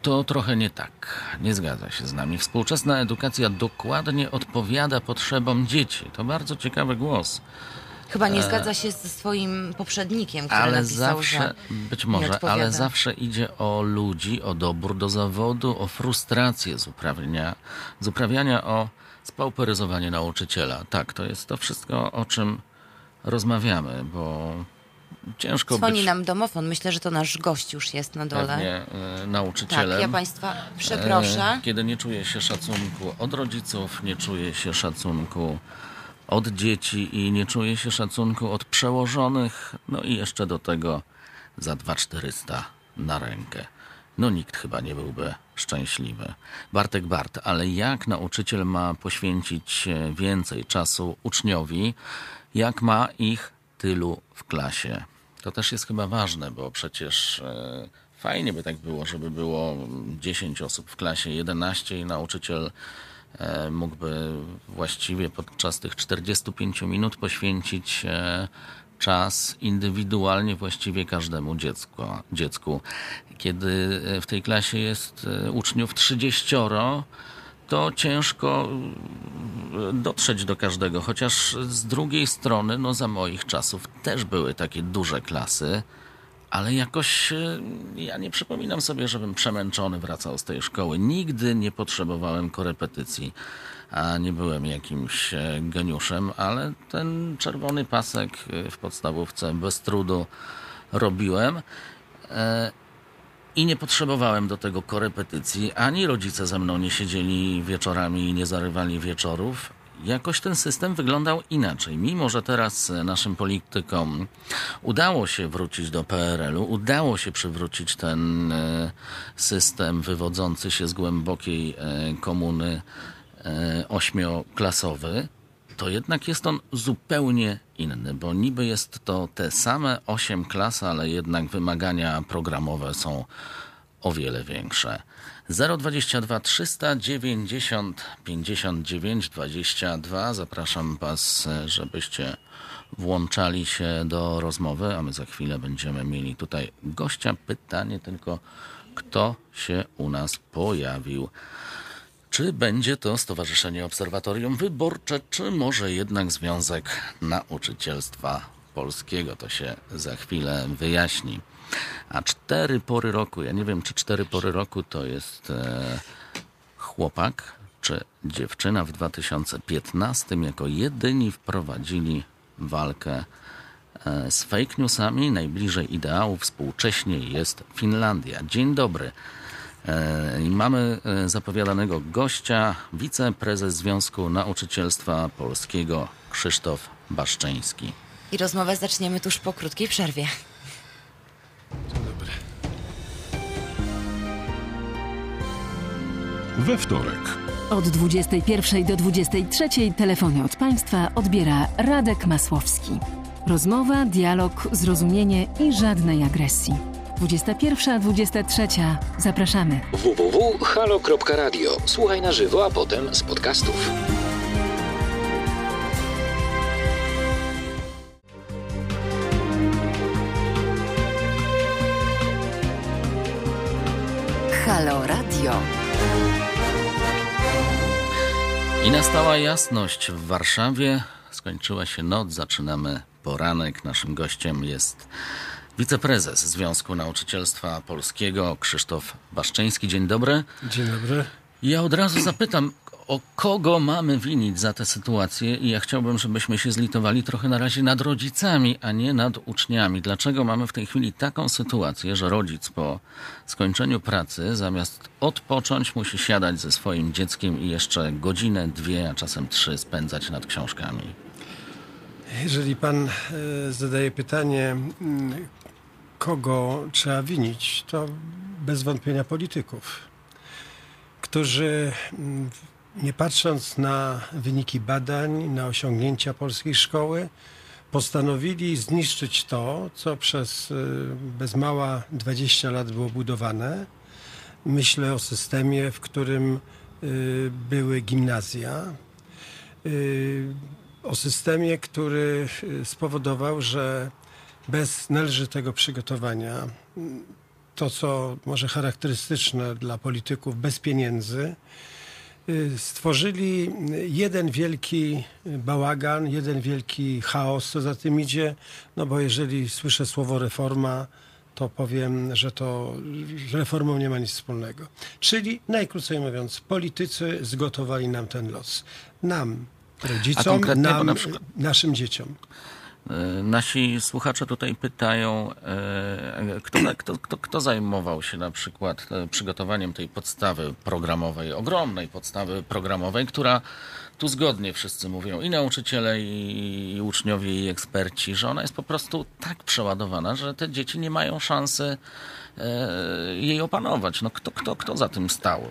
To trochę nie tak. Nie zgadza się z nami. Współczesna edukacja dokładnie odpowiada potrzebom dzieci. To bardzo ciekawy głos. Chyba nie zgadza się ze swoim poprzednikiem, który E, Ale napisał, zawsze, że być może, ale zawsze idzie o ludzi, o dobór do zawodu, o frustrację z uprawiania, z uprawiania o spauperyzowanie nauczyciela. Tak, to jest to wszystko, o czym rozmawiamy, bo ciężko Dzwoni być nam domofon. Myślę, że to nasz gość już jest na dole. pewnie e, nauczycielem. Tak, ja Państwa przeproszę. E, Kiedy nie czuje się szacunku od rodziców, nie czuje się szacunku od dzieci i nie czuje się szacunku od przełożonych, no i jeszcze do tego za 2400 na rękę. No nikt chyba nie byłby szczęśliwy. Bartek Bart, ale jak nauczyciel ma poświęcić e, więcej czasu uczniowi, jak ma ich tylu w klasie? To też jest chyba ważne, bo przecież e, fajnie by tak było, żeby było 10 osób w klasie, 11 i nauczyciel e, mógłby właściwie podczas tych 45 minut poświęcić e, czas indywidualnie właściwie każdemu dziecku. dziecku. Kiedy w tej klasie jest uczniów 30, to ciężko e, dotrzeć do każdego, chociaż z drugiej strony, no za moich czasów też były takie duże klasy, ale jakoś e, ja nie przypominam sobie, żebym przemęczony wracał z tej szkoły. Nigdy nie potrzebowałem korepetycji. a nie byłem jakimś e, geniuszem, ale ten czerwony pasek e, w podstawówce bez trudu robiłem. I nie potrzebowałem do tego korepetycji, ani rodzice ze mną nie siedzieli wieczorami i nie zarywali wieczorów. Jakoś ten system wyglądał inaczej. Mimo, że teraz naszym politykom udało się wrócić do PRL-u, udało się przywrócić ten e, system wywodzący się z głębokiej e, komuny e, ośmioklasowy, to jednak jest on zupełnie inny, bo niby jest to te same 8 klas, ale jednak wymagania programowe są o wiele większe. 022 390 59 22. Zapraszam Was, żebyście włączali się do rozmowy, a my za chwilę będziemy mieli tutaj gościa. Pytanie tylko, kto się u nas pojawił. Czy będzie to Stowarzyszenie Obserwatorium Wyborcze, czy może jednak Związek Nauczycielstwa Polskiego? To się za chwilę wyjaśni. A cztery pory roku, ja nie wiem, czy cztery pory roku to jest e, chłopak czy dziewczyna w 2015 jako jedyni wprowadzili walkę e, z fake newsami. Najbliżej ideału współcześnie jest Finlandia. Dzień dobry. E, mamy e, zapowiadanego gościa, wiceprezes Związku Nauczycielstwa Polskiego Krzysztof Baszczyński. I rozmowę zaczniemy tuż po krótkiej przerwie. We wtorek. Od 21 do 23 telefony od Państwa odbiera Radek Masłowski. Rozmowa, dialog, zrozumienie i żadnej agresji. 21-23. Zapraszamy. www.halo.radio. Słuchaj na żywo, a potem z podcastów. Halo Radio. I nastała jasność w Warszawie. Skończyła się noc, zaczynamy poranek. Naszym gościem jest wiceprezes Związku Nauczycielstwa Polskiego Krzysztof Baszczyński. Dzień dobry. Dzień dobry. Ja od razu zapytam, o kogo mamy winić za tę sytuację i ja chciałbym, żebyśmy się zlitowali trochę na razie nad rodzicami, a nie nad uczniami. Dlaczego mamy w tej chwili taką sytuację, że rodzic po skończeniu pracy zamiast odpocząć musi siadać ze swoim dzieckiem i jeszcze godzinę, dwie, a czasem trzy spędzać nad książkami? Jeżeli pan e, zadaje pytanie, kogo trzeba winić, to bez wątpienia polityków, którzy mm, nie patrząc na wyniki badań, na osiągnięcia polskiej szkoły, postanowili zniszczyć to, co przez y, bez mała 20 lat było budowane. Myślę o systemie, w którym y, były gimnazja, y, o systemie, który spowodował, że bez należytego przygotowania, to co może charakterystyczne dla polityków, bez pieniędzy, y, stworzyli jeden wielki bałagan, jeden wielki chaos, co za tym idzie, no bo jeżeli słyszę słowo reforma, to powiem, że to z reformą nie ma nic wspólnego. Czyli najkrócej mówiąc, politycy zgotowali nam ten los. Nam, rodzicom, nam, na przykład- naszym dzieciom. E, Nasi słuchacze tutaj pytają, e, kto, kto, kto, kto zajmował się na przykład e, przygotowaniem tej podstawy programowej, ogromnej podstawy programowej, która tu zgodnie wszyscy mówią, i nauczyciele, i, uczniowie, i eksperci, że ona jest po prostu tak przeładowana, że te dzieci nie mają szansy jej opanować. No kto, kto, kto za tym stał?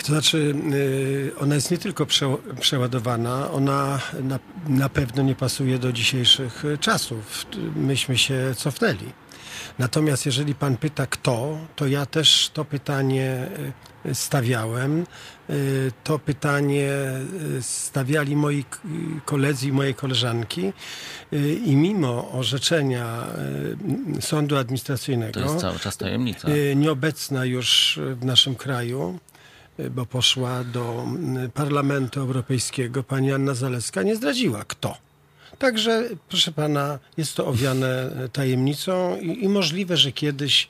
To znaczy, y, ona jest nie tylko prze, przeładowana, ona na, na pewno nie pasuje do dzisiejszych y, czasów. Myśmy się cofnęli. Natomiast jeżeli pan pyta kto, to ja też to pytanie y, stawiałem. To pytanie stawiali moi koledzy i moje koleżanki i mimo orzeczenia sądu administracyjnego To jest cały czas tajemnica. nieobecna już w naszym kraju, bo poszła do Parlamentu Europejskiego, pani Anna Zaleska nie zdradziła kto. Także, proszę pana, jest to owiane y, tajemnicą i, i możliwe, że kiedyś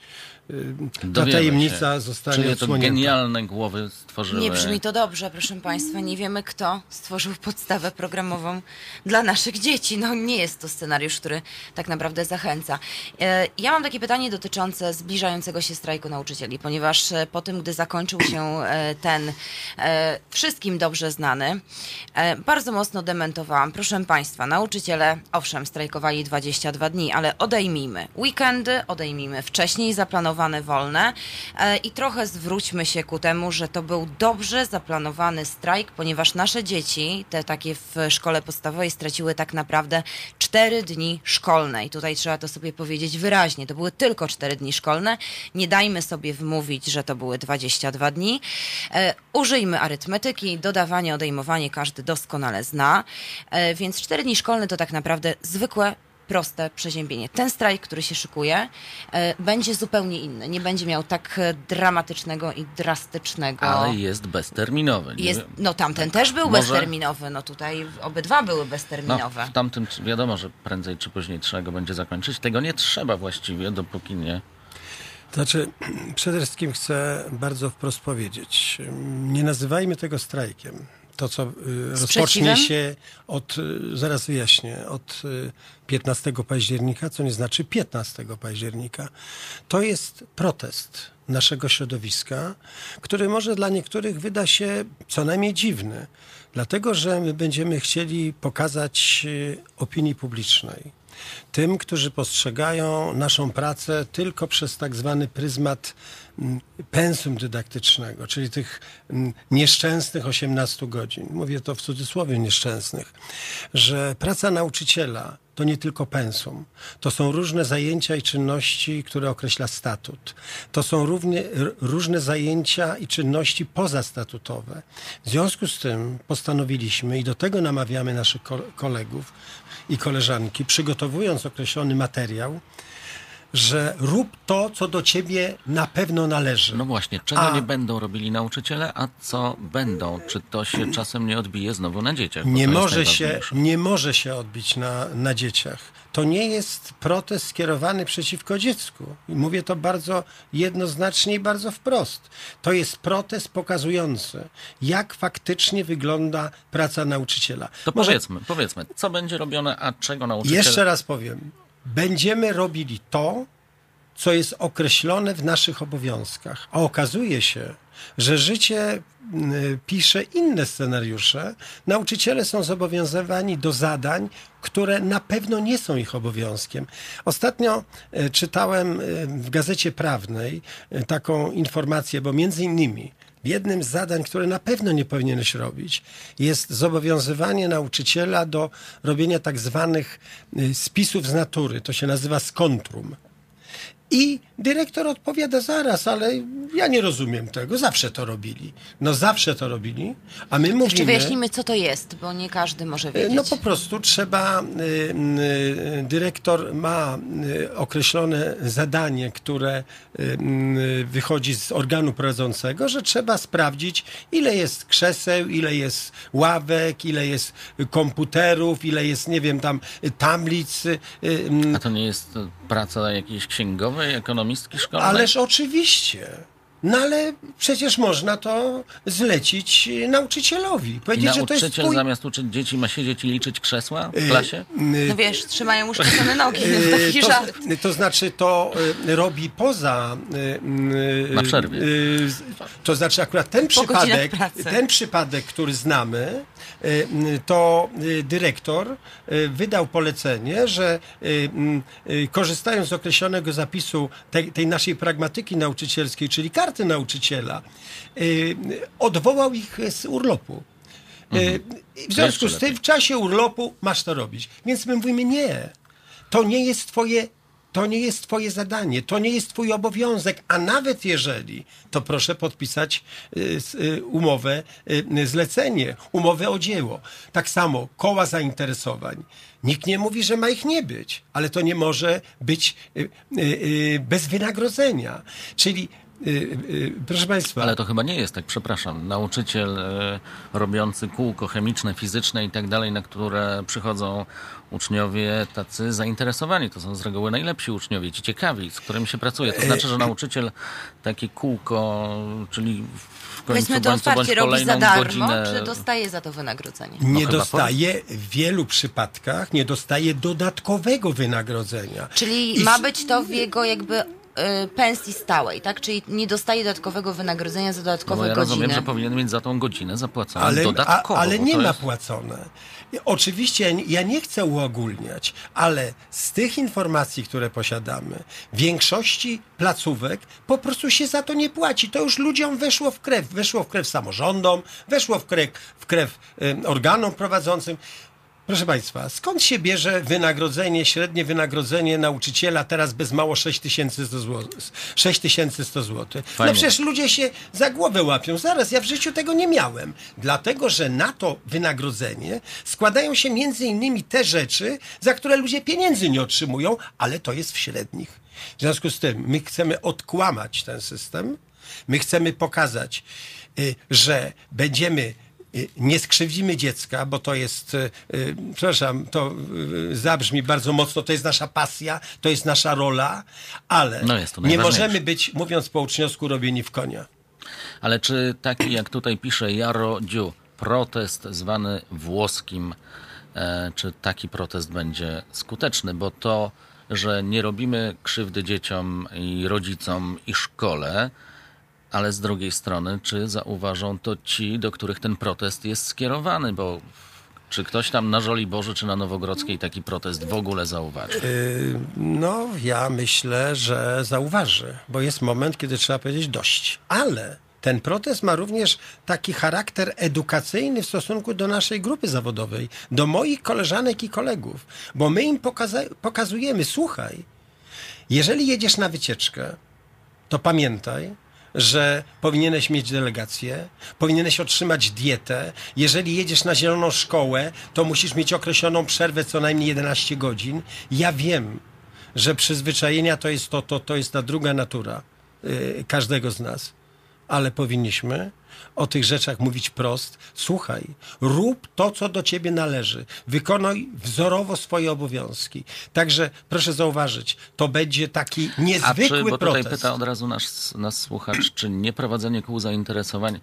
ta tajemnica się, zostanie to odsłonięta. genialne głowy stworzyły... Nie brzmi to dobrze, proszę Państwa. Nie wiemy, kto stworzył podstawę programową dla naszych dzieci. No nie jest to scenariusz, który tak naprawdę zachęca. E, Ja mam takie pytanie dotyczące zbliżającego się strajku nauczycieli, ponieważ e, po tym, gdy zakończył się e, ten wszystkim dobrze znany, bardzo mocno dementowałam. Proszę Państwa, nauczyciele, owszem, strajkowali 22 dni, ale odejmijmy weekendy, odejmijmy wcześniej zaplanowane wolne e, i trochę zwróćmy się ku temu, że to był dobrze zaplanowany strajk, ponieważ nasze dzieci, te takie w szkole podstawowej, straciły tak naprawdę 4 dni szkolne. I tutaj trzeba to sobie powiedzieć wyraźnie. To były tylko 4 dni szkolne. Nie dajmy sobie wmówić, że to były 22 dni. E, użyjmy arytmetyki, dodawanie, odejmowanie każdy doskonale zna. E, więc 4 dni szkolne to tak naprawdę zwykłe proste przeziębienie. Ten strajk, który się szykuje, e, będzie zupełnie inny. Nie będzie miał tak e, dramatycznego i drastycznego. Ale jest bezterminowy. Jest, no tamten też był Może- bezterminowy, no tutaj obydwa były No, bezterminowe. w tamtym wiadomo, że prędzej czy później trzeba go będzie zakończyć. Tego nie trzeba właściwie, dopóki nie... Znaczy, przede wszystkim chcę bardzo wprost powiedzieć, nie nazywajmy tego strajkiem. To, co y, rozpocznie się od, y, zaraz wyjaśnię, od y, 15 października, co nie znaczy 15 października. To jest protest naszego środowiska, który może dla niektórych wyda się co najmniej dziwny, dlatego że my będziemy chcieli pokazać y, opinii publicznej, tym, którzy postrzegają naszą pracę tylko przez tak zwany pryzmat mm, pensum dydaktycznego, czyli tych mm, nieszczęsnych 18 godzin. Mówię to w cudzysłowie nieszczęsnych, że praca nauczyciela to nie tylko pensum. To są różne zajęcia i czynności, które określa statut. To są równie, różne zajęcia i czynności pozastatutowe. W związku z tym postanowiliśmy i do tego namawiamy naszych ko- kolegów i koleżanki, przygotowując określony materiał, że rób to, co do ciebie na pewno należy. No właśnie, czego A- nie będą robili nauczyciele, a co będą? Czy to się czasem nie odbije znowu na dzieciach? Nie może, się, nie może się odbić na, na dzieciach. To nie jest protest skierowany przeciwko dziecku. Mówię to bardzo jednoznacznie i bardzo wprost. To jest protest pokazujący, jak faktycznie wygląda praca nauczyciela. To Może powiedzmy, powiedzmy, co będzie robione, a czego nauczyciele... jeszcze raz powiem. Będziemy robili to, co jest określone w naszych obowiązkach. A okazuje się, że życie y, pisze inne scenariusze. Nauczyciele są zobowiązani do zadań, które na pewno nie są ich obowiązkiem. Ostatnio y, czytałem y, w gazecie prawnej y, taką informację, bo między innymi Jednym z zadań, które na pewno nie powinieneś robić, jest zobowiązywanie nauczyciela do robienia tak zwanych y, spisów z natury. To się nazywa skontrum. I dyrektor odpowiada zaraz, ale ja nie rozumiem tego. Zawsze to robili. No zawsze to robili, a my Jeszcze mówimy... wyjaśnimy, co to jest, bo nie każdy może wiedzieć. No po prostu trzeba, y, y, dyrektor ma y, określone zadanie, które y, y, wychodzi z organu prowadzącego, że trzeba sprawdzić, ile jest krzeseł, ile jest ławek, ile jest komputerów, ile jest, nie wiem, tam y, tablic. y, y, A to nie jest e, praca jakiejś księgowej, ekonomistki szkolnej? Ależ oczywiście. No ale przecież można to zlecić nauczycielowi. I Powiedzieć, że to jest nauczyciel twój... zamiast uczyć dzieci ma siedzieć i liczyć krzesła w klasie? No wiesz, trzymają uszkodzone nogi, no Y, taki to, żart. to znaczy to robi poza Na przerwie. to znaczy akurat ten Po przypadek, ten przypadek, który znamy, to dyrektor wydał polecenie, że korzystając z określonego zapisu tej, tej naszej pragmatyki nauczycielskiej, czyli karty nauczyciela, y, odwołał ich z urlopu. Y, W związku z tym w czasie urlopu masz to robić. Więc my mówimy nie. To nie jest twoje, to nie jest twoje zadanie, to nie jest twój obowiązek, a nawet jeżeli, to proszę podpisać y, umowę, zlecenie, umowę o dzieło. Tak samo koła zainteresowań. Nikt nie mówi, że ma ich nie być, ale to nie może być bez wynagrodzenia. Czyli proszę Państwa. Ale to chyba nie jest tak, przepraszam. Nauczyciel e, robiący kółko chemiczne, fizyczne i tak dalej, na które przychodzą uczniowie tacy zainteresowani. To są z reguły najlepsi uczniowie, ci ciekawi, z którymi się pracuje. To znaczy, że nauczyciel takie kółko, czyli w końcu Powiedzmy to bądź co bądź otwarcie robi za darmo, godzinę. czy dostaje za to wynagrodzenie? nie chyba dostaje w wielu przypadkach, nie dostaje dodatkowego wynagrodzenia. Czyli I ma być to w jego jakby y, pensji stałej, tak? Czyli nie dostaje dodatkowego wynagrodzenia za No dodatkowe bo ja godziny. rozumiem, że powinien mieć za tą godzinę zapłaconą ale, a, dodatkowo. ale bo nie ma jest- płacone. Oczywiście ja nie- chcę uogólniać, ale z tych informacji, które posiadamy, większości placówek po prostu się za to nie płaci. To już ludziom weszło w krew. Weszło w krew samorządom, weszło w krew, w krew em, organom prowadzącym. Proszę Państwa, skąd się bierze wynagrodzenie, średnie wynagrodzenie nauczyciela teraz bez mało 6100 zł? 6100 zł. No przecież ludzie się za głowę łapią. Zaraz, ja w życiu tego nie miałem. Dlatego, że na to wynagrodzenie składają się między innymi te rzeczy, za które ludzie pieniędzy nie otrzymują, ale to jest w średnich. W związku z tym my chcemy odkłamać ten system. My chcemy pokazać, y, że będziemy nie skrzywdzimy dziecka, bo to jest, y, y, przepraszam, to y, zabrzmi bardzo mocno, to jest nasza pasja, to jest nasza rola, ale No nie możemy być, mówiąc po uczniowsku, robieni w konia. Ale czy taki, jak tutaj pisze Jaro Dziu, protest zwany włoskim, e, czy taki protest będzie skuteczny? Bo to, że nie robimy krzywdy dzieciom i rodzicom i szkole, ale z drugiej strony, czy zauważą to ci, do których ten protest jest skierowany? Bo czy ktoś tam na Żoliborzu czy na Nowogrodzkiej taki protest w ogóle zauważy? Y, No, ja myślę, że zauważy, bo jest moment, kiedy trzeba powiedzieć dość. Ale ten protest ma również taki charakter edukacyjny w stosunku do naszej grupy zawodowej, do moich koleżanek i kolegów, bo my im pokaza- pokazujemy, słuchaj, jeżeli jedziesz na wycieczkę, to pamiętaj, że powinieneś mieć delegację, powinieneś otrzymać dietę. Jeżeli jedziesz na zieloną szkołę, to musisz mieć określoną przerwę co najmniej 11 godzin. Ja wiem, że przyzwyczajenia to jest to, to, to jest ta druga natura y, każdego z nas. Ale powinniśmy o tych rzeczach mówić prost. Słuchaj, rób to, co do ciebie należy. Wykonuj wzorowo swoje obowiązki. Także proszę zauważyć, to będzie taki A niezwykły czy, bo tutaj protest. pyta od razu nasz, nasz słuchacz, czy nieprowadzenie kół zainteresowań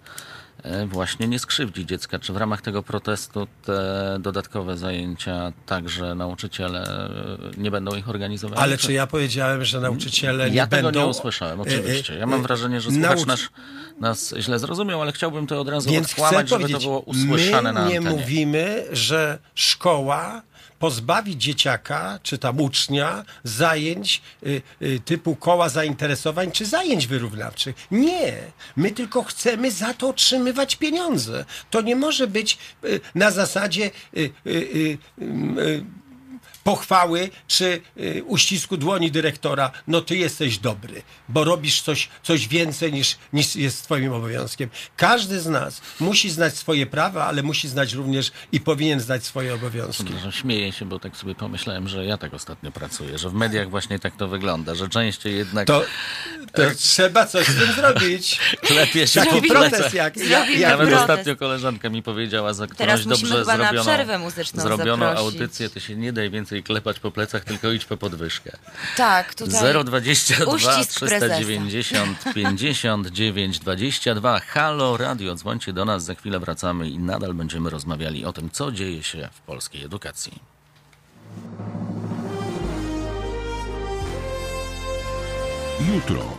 właśnie nie skrzywdzi dziecka? Czy w ramach tego protestu te dodatkowe zajęcia także nauczyciele e, nie będą ich organizowali? Ale czy ja powiedziałem, że nauczyciele nie Ja tego będą... nie usłyszałem, oczywiście. Ja mam e, wrażenie, że słuchacz nasz, nas źle zrozumiał, ale chciałbym to od razu Więc odkłamać, żeby to było usłyszane my na nie antenie. mówimy, że szkoła pozbawi dzieciaka, czy tam ucznia, zajęć y, y, typu koła zainteresowań, czy zajęć wyrównawczych. Nie. My tylko chcemy za to otrzymywać pieniądze. To nie może być y, na zasadzie y, y, y, pochwały czy y, uścisku dłoni dyrektora, no ty jesteś dobry, bo robisz coś, coś więcej niż, niż jest twoim obowiązkiem. Każdy z nas musi znać swoje prawa, ale musi znać również i powinien znać swoje obowiązki. Przepraszam, Śmieję się, bo tak sobie pomyślałem, że ja tak ostatnio pracuję, że w mediach właśnie tak to wygląda, że częściej jednak To, to trzeba coś z tym zrobić. klepie się Taki po plecach. protest jak, jak, Zrobimy jak Nawet protest. ostatnio koleżanka mi powiedziała, za którąś Teraz musimy dobrze chyba na przerwę muzyczną zrobioną zaprosić. audycję, ty się nie daj więcej klepać po plecach, tylko idź po podwyżkę. Tak, tutaj 022 uścisk prezesa. 390 59 22 Halo Radio, dzwońcie do nas, za chwilę wracamy i nadal będziemy rozmawiali o tym, co dzieje się w polskiej edukacji. Jutro.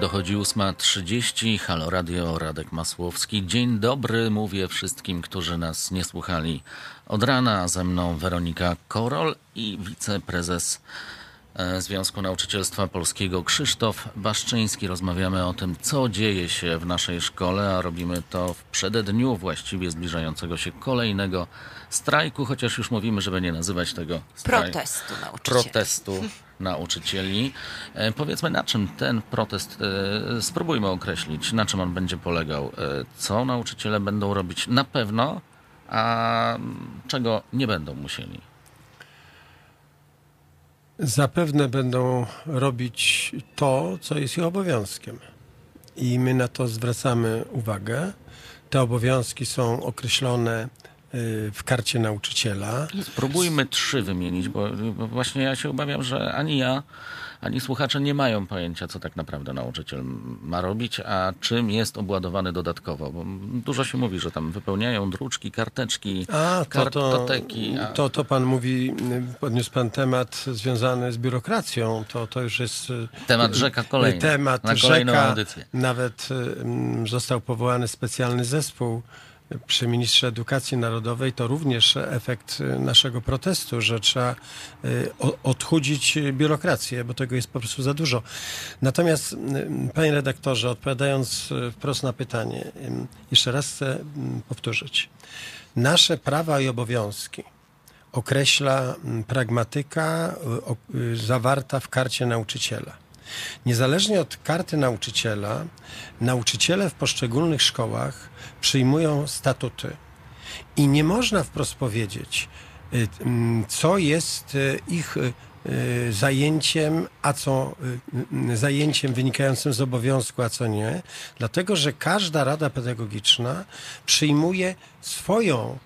Dochodzi 8.30, Halo Radio, Radek Masłowski. Dzień dobry, mówię wszystkim, którzy nas nie słuchali od rana. Ze mną Weronika Korol i wiceprezes e, Związku Nauczycielstwa Polskiego Krzysztof Baszczyński. Rozmawiamy o tym, co dzieje się w naszej szkole, a robimy to w przededniu właściwie zbliżającego się kolejnego strajku, chociaż już mówimy, żeby nie nazywać tego strajku. Protestu nauczycieli. Protestu nauczycieli. E, powiedzmy, na czym ten protest, e, spróbujmy określić, na czym on będzie polegał. E, co nauczyciele będą robić na pewno, a czego nie będą musieli. Zapewne będą robić to, co jest ich obowiązkiem. I my na to zwracamy uwagę. Te obowiązki są określone w karcie nauczyciela. Spróbujmy trzy wymienić, bo, bo właśnie ja się obawiam, że ani ja, ani słuchacze nie mają pojęcia, co tak naprawdę nauczyciel ma robić, a czym jest obładowany dodatkowo. Bo dużo się mówi, że tam wypełniają druczki, karteczki, A, to, to, kartoteki. a- to, to pan mówi, y, podniósł pan temat związany z biurokracją. To, to już jest y, Temat rzeka kolejny. Temat Na kolejną rzeka. audycję. Nawet y, został powołany specjalny zespół y, przy ministrze edukacji narodowej. To również efekt y, naszego protestu, że trzeba y, odchudzić biurokrację, bo tego jest po prostu za dużo. Natomiast, y, panie redaktorze, odpowiadając wprost na pytanie, jeszcze raz chcę powtórzyć. Nasze prawa i obowiązki określa pragmatyka zawarta w karcie nauczyciela. Niezależnie od karty nauczyciela, nauczyciele w poszczególnych szkołach przyjmują statuty. I nie można wprost powiedzieć, y, mm, co jest y, ich y, zajęciem, a co zajęciem wynikającym z obowiązku, a co nie, dlatego że każda rada pedagogiczna przyjmuje swoją,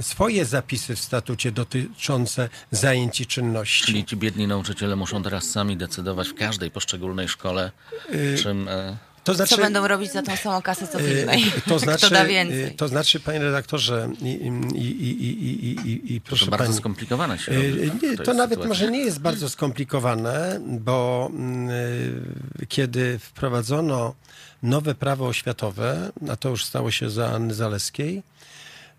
swoje zapisy w statucie dotyczące zajęć i czynności. Czyli ci biedni nauczyciele muszą teraz sami decydować w każdej poszczególnej szkole, czym... e, To znaczy, Co będą robić za tą samą kasę co w innej? E, To znaczy, Kto da e, więcej? to znaczy, panie redaktorze, i, i, i, i, i, i, i proszę To bardzo pani. skomplikowane się e, robi. nie, To to nawet sytuacja. może nie jest bardzo skomplikowane, bo mm, e, kiedy wprowadzono nowe prawo oświatowe, a to już stało się za Anny Zaleskiej,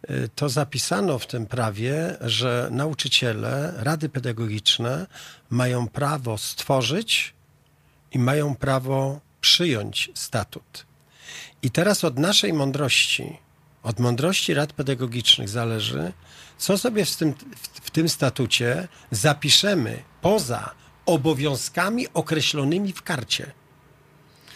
e, to zapisano w tym prawie, że nauczyciele, rady pedagogiczne mają prawo stworzyć i mają prawo przyjąć statut. I teraz od naszej mądrości, od mądrości rad pedagogicznych zależy, co sobie w tym, w, tym statucie zapiszemy poza obowiązkami określonymi w karcie.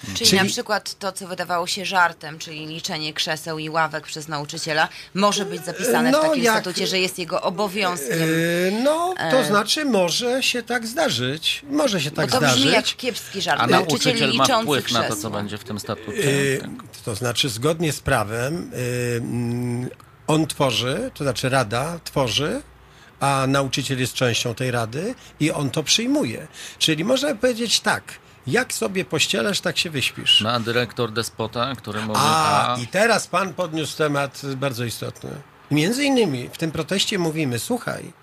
Czyli, czyli- na przykład to, co wydawało się żartem, czyli liczenie krzeseł i ławek przez nauczyciela, może być zapisane No, w takim jak- statucie, że jest jego obowiązkiem. Yy, no, to znaczy może się tak zdarzyć. Może się Bo tak to zdarzyć. brzmi jak kiepski żart. A Nauczyciel nauczyciel ma liczący wpływ na to, co będzie w tym statucie. Yy, to znaczy, zgodnie z prawem, yy, mm, on tworzy, to znaczy rada tworzy, a nauczyciel jest częścią tej rady i on to przyjmuje. Czyli można powiedzieć tak, jak sobie pościelasz, tak się wyśpisz. No, a dyrektor despota, który mówi, A, a, i teraz pan podniósł temat bardzo istotny. Między innymi w tym proteście mówimy, słuchaj,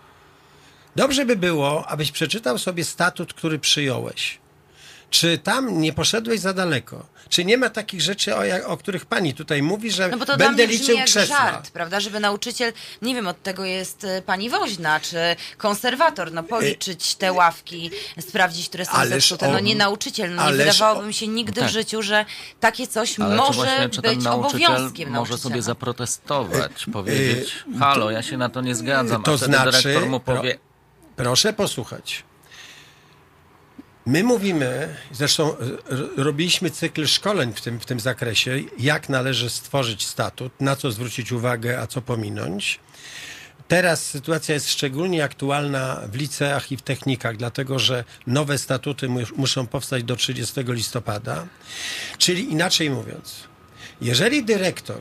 dobrze by było, abyś przeczytał sobie statut, który przyjąłeś. Czy tam nie poszedłeś za daleko? Czy nie ma takich rzeczy, o, o których pani tutaj mówi, że No bo to dla będę mnie brzmi liczył jak krzesła? żart, prawda? Żeby nauczyciel, nie wiem, od tego jest e, pani woźna, czy konserwator, no policzyć te ławki, sprawdzić, które są Ależ zepsute. No nie nauczyciel, no nie wydawałoby mi się nigdy tak. w życiu, że takie coś ale czy może właśnie, czy być obowiązkiem może sobie zaprotestować, powiedzieć, halo, ja się na to nie zgadzam, to a wtedy znaczy- dyrektor mu pro- powie, Proszę posłuchać. My mówimy, zresztą r- robiliśmy cykl szkoleń w tym, w tym zakresie, jak należy stworzyć statut, na co zwrócić uwagę, a co pominąć. Teraz sytuacja jest szczególnie aktualna w liceach i w technikach, dlatego że nowe statuty mu- muszą powstać do 30 listopada. Czyli inaczej mówiąc, jeżeli dyrektor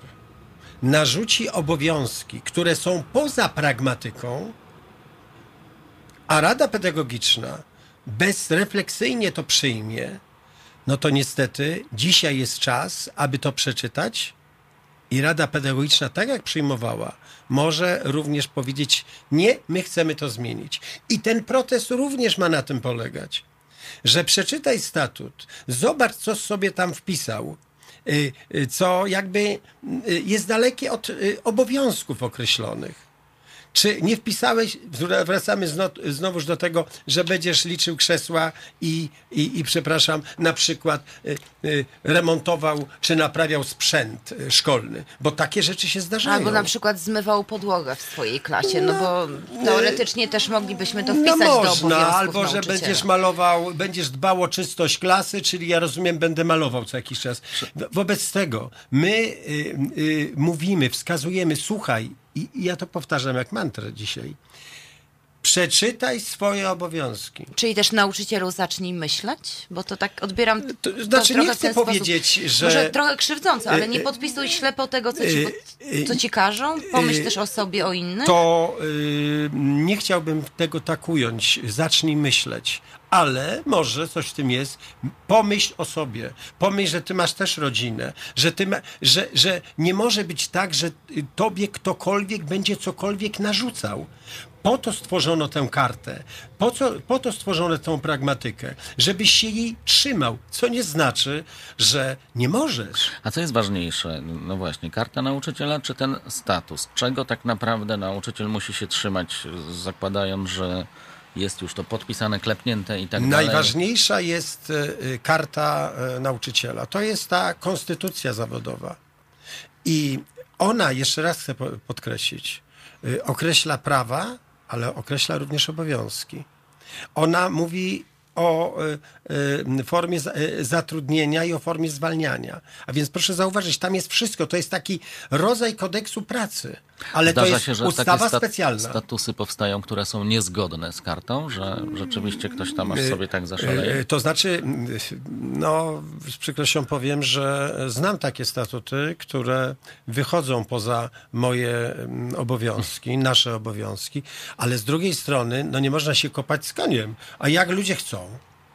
narzuci obowiązki, które są poza pragmatyką, a Rada Pedagogiczna bezrefleksyjnie to przyjmie, no to niestety dzisiaj jest czas, aby to przeczytać i Rada Pedagogiczna, tak jak przyjmowała, może również powiedzieć: Nie, my chcemy to zmienić. I ten protest również ma na tym polegać, że przeczytaj statut, zobacz, co sobie tam wpisał, y, y, co jakby y, jest dalekie od obowiązków określonych. Czy nie wpisałeś, wracamy zno, znowuż do tego, że będziesz liczył krzesła i, i, i przepraszam, na przykład y, y, remontował czy naprawiał sprzęt y, szkolny, bo takie rzeczy się zdarzają. Albo na przykład zmywał podłogę w swojej klasie, no, bo teoretycznie też moglibyśmy to No wpisać do można, obowiązków albo że będziesz malował, będziesz dbał o czystość klasy, czyli ja rozumiem, będę malował co jakiś czas. Wo- Wobec tego my y, y, mówimy, wskazujemy, słuchaj, i, i ja to powtarzam jak mantrę dzisiaj. Przeczytaj swoje obowiązki. Czyli też nauczycielu zacznij myśleć? Bo to tak odbieram. To, znaczy, nie chcę ten sposób. powiedzieć, że- Może trochę krzywdząco, ale nie Y, y, podpisuj ślepo tego, co ci, y, co ci każą. Pomyśl też o sobie, o innych. To y, nie chciałbym tego tak ująć. Zacznij myśleć. Ale może coś w tym jest. Pomyśl o sobie. Pomyśl, że ty masz też rodzinę. Że, ty ma, że, że nie może być tak, że tobie ktokolwiek będzie cokolwiek narzucał. Po to stworzono tę kartę. Po, co, po to stworzono tę pragmatykę. Żebyś się jej trzymał. Co nie znaczy, że nie możesz. A co jest ważniejsze? No właśnie, karta nauczyciela czy ten status? Czego tak naprawdę nauczyciel musi się trzymać, zakładając, że jest już to podpisane, klepnięte i tak dalej? Najważniejsza jest e, e, karta e, nauczyciela. To jest ta konstytucja zawodowa. I ona, jeszcze raz chcę po- podkreślić, określa prawa, ale określa również obowiązki. Ona mówi o formie za- zatrudnienia i o formie zwalniania. A więc proszę zauważyć, tam jest wszystko. To jest taki rodzaj kodeksu pracy, ale Zdarza to jest się, że ustawa takie sta- specjalna. statusy powstają, które są niezgodne z kartą, że rzeczywiście ktoś tam aż sobie tak zaszaleje. E, To znaczy, no, z przykrością powiem, że znam takie statuty, które wychodzą poza moje mm, obowiązki, nasze obowiązki, ale z drugiej strony, no nie można się kopać z koniem. A jak ludzie chcą?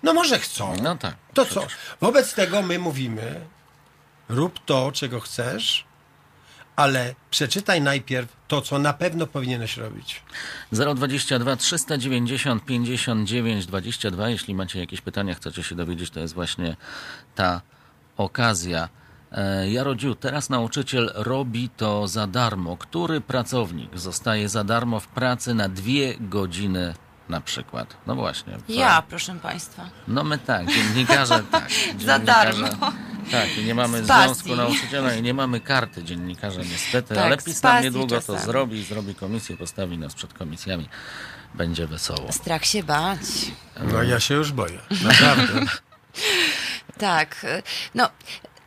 No może chcą. No tak. To co? Wobec tego my mówimy, rób to, czego chcesz, ale przeczytaj najpierw to, co na pewno powinieneś robić. 022 390 59 22. Jeśli macie jakieś pytania, chcecie się dowiedzieć, to jest właśnie ta okazja. E, Jarodziu, teraz nauczyciel robi to za darmo. Który pracownik zostaje za darmo w pracy na dwie godziny na przykład? No właśnie. Ja, proszę państwa. No my tak, dziennikarze tak. Za Dziennikarze- darmo. Tak, i nie mamy związku nauczyciela i nie mamy karty dziennikarza niestety, Tak, ale PiS nam niedługo to zrobi, zrobi komisję, postawi nas przed komisjami. Będzie wesoło. Strach się bać. No ja się już boję, naprawdę. Tak. No,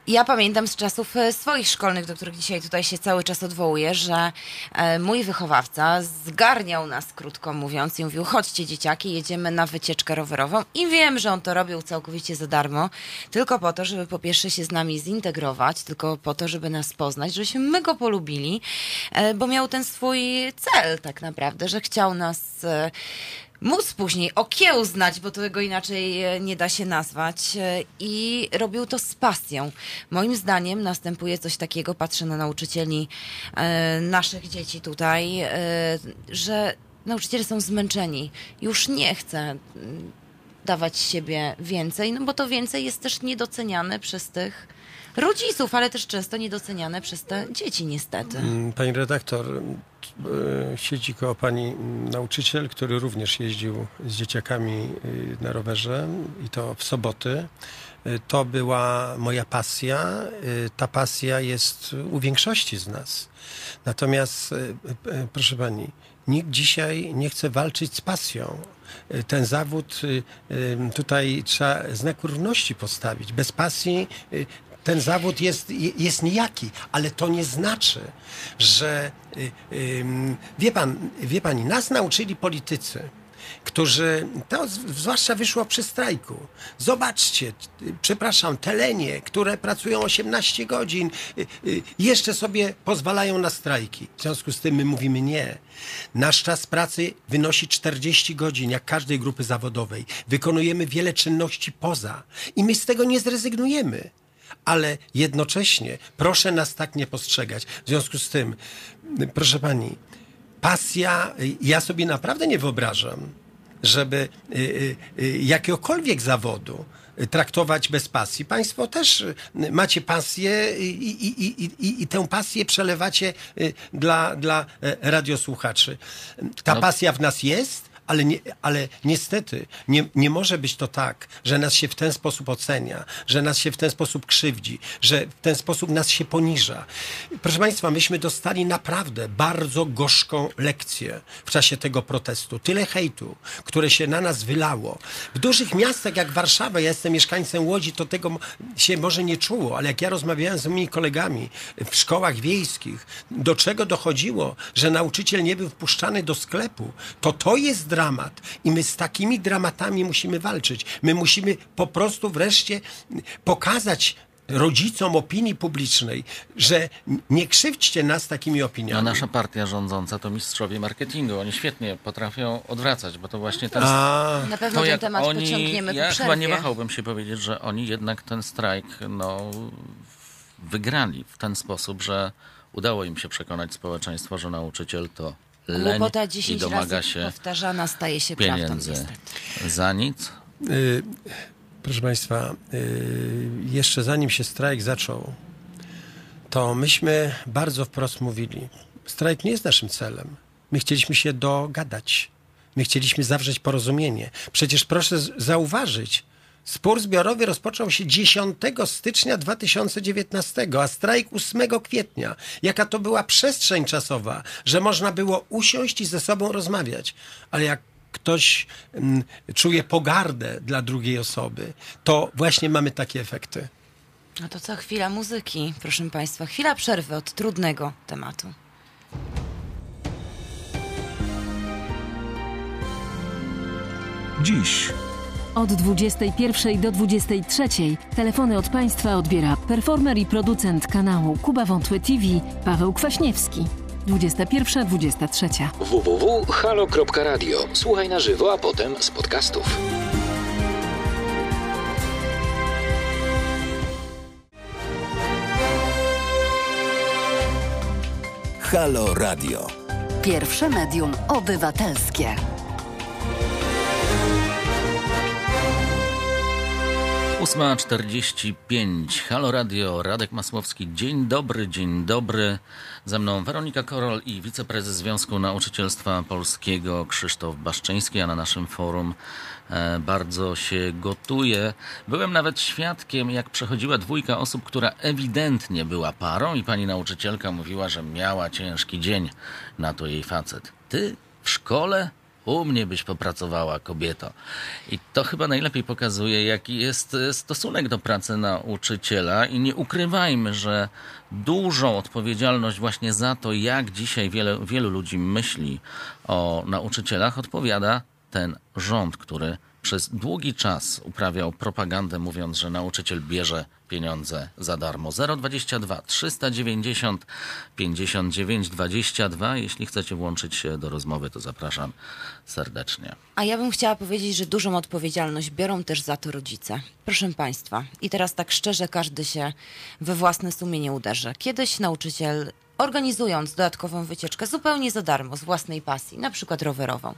ja pamiętam z czasów e, swoich szkolnych, do których dzisiaj tutaj się cały czas odwołuję, że e, mój wychowawca zgarniał nas, krótko mówiąc, i mówił: chodźcie, dzieciaki, jedziemy na wycieczkę rowerową. I wiem, że on to robił całkowicie za darmo, tylko po to, żeby po pierwsze się z nami zintegrować, tylko po to, żeby nas poznać, żebyśmy my go polubili, e, bo miał ten swój cel, tak naprawdę, że chciał nas. Móc później okiełznać, bo tego inaczej e, nie da się nazwać. e, I robił to z pasją. Moim zdaniem następuje coś takiego, patrzę na nauczycieli e, naszych dzieci tutaj, że nauczyciele są zmęczeni. Już nie chcę dawać siebie więcej, no bo to więcej jest też niedoceniane przez tych rodziców, ale też często niedoceniane przez te dzieci niestety. Mm, Pani redaktor, e, siedzi koło pani nauczyciel, który również jeździł z dzieciakami y, na rowerze i to w soboty. Y, To była moja pasja. Y, Ta pasja jest u większości z nas. Natomiast, y, y, proszę pani, nikt dzisiaj nie chce walczyć z pasją. Y, Ten zawód y, y, tutaj trzeba znak równości postawić. Bez pasji y, ten zawód jest, jest nijaki, ale to nie znaczy, że y, wie pan, wie pani, nas nauczyli politycy, którzy, to zwłaszcza wyszło przy strajku. Zobaczcie, przepraszam, telenie, które pracują 18 godzin, y, y, jeszcze sobie pozwalają na strajki. W związku z tym my mówimy nie. Nasz czas pracy wynosi 40 godzin, jak każdej grupy zawodowej. Wykonujemy wiele czynności poza i my z tego nie zrezygnujemy ale jednocześnie proszę nas tak nie postrzegać. W związku z tym, proszę pani, pasja, ja sobie naprawdę nie wyobrażam, żeby y, y, y, jakiegokolwiek zawodu traktować bez pasji. Państwo też macie pasję i, i, i, i, tę pasję przelewacie dla, dla e, radiosłuchaczy. Ta No. pasja w nas jest, ale, nie, ale niestety nie, nie może być to tak, że nas się w ten sposób ocenia, że nas się w ten sposób krzywdzi, że w ten sposób nas się poniża. Proszę Państwa, myśmy dostali naprawdę bardzo gorzką lekcję w czasie tego protestu. Tyle hejtu, które się na nas wylało. W dużych miastach jak Warszawa, ja jestem mieszkańcem Łodzi, to tego się może nie czuło, ale jak ja rozmawiałem z moimi kolegami w szkołach wiejskich, do czego dochodziło, że nauczyciel nie był wpuszczany do sklepu, to to jest dramat. I my z takimi dramatami musimy walczyć. My musimy po prostu wreszcie pokazać rodzicom opinii publicznej, że nie krzywdźcie nas takimi No, opiniami. nasza partia rządząca to mistrzowie marketingu. Oni świetnie potrafią odwracać, bo to właśnie ten... A, Na pewno to ten jak temat oni, pociągniemy po ja przerwie. chyba nie wahałbym się powiedzieć, że oni jednak ten strajk no, wygrali w ten sposób, że udało im się przekonać społeczeństwo, że nauczyciel to leń Głupota i 10 domaga razy się powtarzana staje się prawdą pieniędzy niestety. za nic. Y, Proszę Państwa, y, jeszcze zanim się strajk zaczął, to myśmy bardzo wprost mówili, strajk nie jest naszym celem. My chcieliśmy się dogadać. My chcieliśmy zawrzeć porozumienie. Przecież proszę zauważyć, spór zbiorowy rozpoczął się 10 stycznia 2019, a strajk 8 kwietnia. Jaka to była przestrzeń czasowa, że można było usiąść i ze sobą rozmawiać. Ale jak ktoś mm, czuje pogardę dla drugiej osoby, to właśnie mamy takie efekty. No to co, chwila muzyki, proszę Państwa. Chwila przerwy od trudnego tematu. Dziś Od 21 do 23 telefony od Państwa odbiera performer i producent kanału Kuba Wątłe TV Paweł Kwaśniewski. 21-23. www.halo.radio. Słuchaj na żywo, a potem z podcastów. Halo Radio. Pierwsze medium obywatelskie. Ósma czterdzieści pięć. Halo Radio, Radek Masłowski. Dzień dobry, dzień dobry. Ze mną Weronika Korol i wiceprezes Związku Nauczycielstwa Polskiego Krzysztof Baszczyński, a na naszym forum e, bardzo się gotuje. Byłem nawet świadkiem, jak przechodziła dwójka osób, która ewidentnie była parą i pani nauczycielka mówiła, że miała ciężki dzień. Na to jej facet. Ty w szkole? U mnie byś popracowała, kobieto. I to chyba najlepiej pokazuje, jaki jest e, stosunek do pracy nauczyciela. I nie ukrywajmy, że dużą odpowiedzialność właśnie za to, jak dzisiaj wiele, wielu ludzi myśli o nauczycielach, odpowiada ten rząd, który przez długi czas uprawiał propagandę, mówiąc, że nauczyciel bierze pieniądze za darmo. 022 390 59 22. Jeśli chcecie włączyć się do rozmowy, to zapraszam serdecznie. A ja bym chciała powiedzieć, że dużą odpowiedzialność biorą też za to rodzice. Proszę Państwa, i teraz tak szczerze każdy się we własne sumienie uderzy. Kiedyś nauczyciel, organizując dodatkową wycieczkę zupełnie za darmo, z własnej pasji, na przykład rowerową,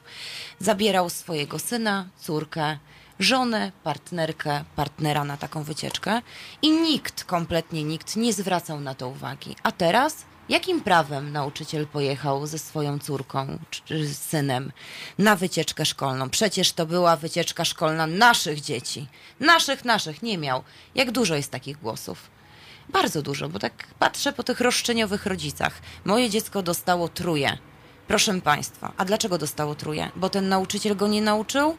zabierał swojego syna, córkę, żonę, partnerkę, partnera na taką wycieczkę i nikt, kompletnie nikt nie zwracał na to uwagi. A teraz jakim prawem nauczyciel pojechał ze swoją córką czy- synem na wycieczkę szkolną? Przecież to była wycieczka szkolna naszych dzieci. Naszych, naszych, nie miał. Jak dużo jest takich głosów? Bardzo dużo, bo tak patrzę po tych roszczeniowych rodzicach. Moje dziecko dostało truje. Proszę Państwa, a dlaczego dostało truje? Bo ten nauczyciel go nie nauczył?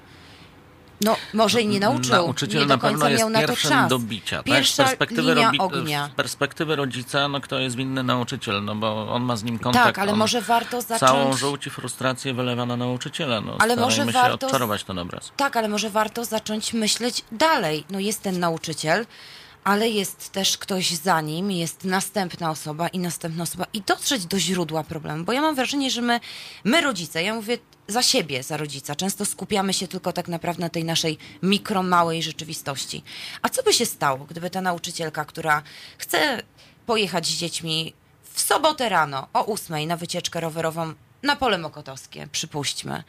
No, może i nie nauczył. Nauczyciel nie na pewno jest miał na to pierwszym czas. do bicia. Tak? Z, Pierwsza perspektywy linia ognia. z perspektywy rodzica, no kto jest winny nauczyciel, no bo on ma z nim kontakt. Tak, ale on może warto zacząć... Całą żółć i frustrację wylewa na nauczyciela. No, Ale może się warto- odczarować ten obraz. Tak, ale może warto zacząć myśleć dalej. No jest ten nauczyciel, ale jest też ktoś za nim, jest następna osoba i następna osoba i dotrzeć do źródła problemu, bo ja mam wrażenie, że my, my rodzice, ja mówię za siebie, za rodzica, często skupiamy się tylko tak naprawdę na tej naszej mikro, małej rzeczywistości. A co by się stało, gdyby ta nauczycielka, która chce pojechać z dziećmi w sobotę rano o ósmej na wycieczkę rowerową, na pole mokotowskie, przypuśćmy,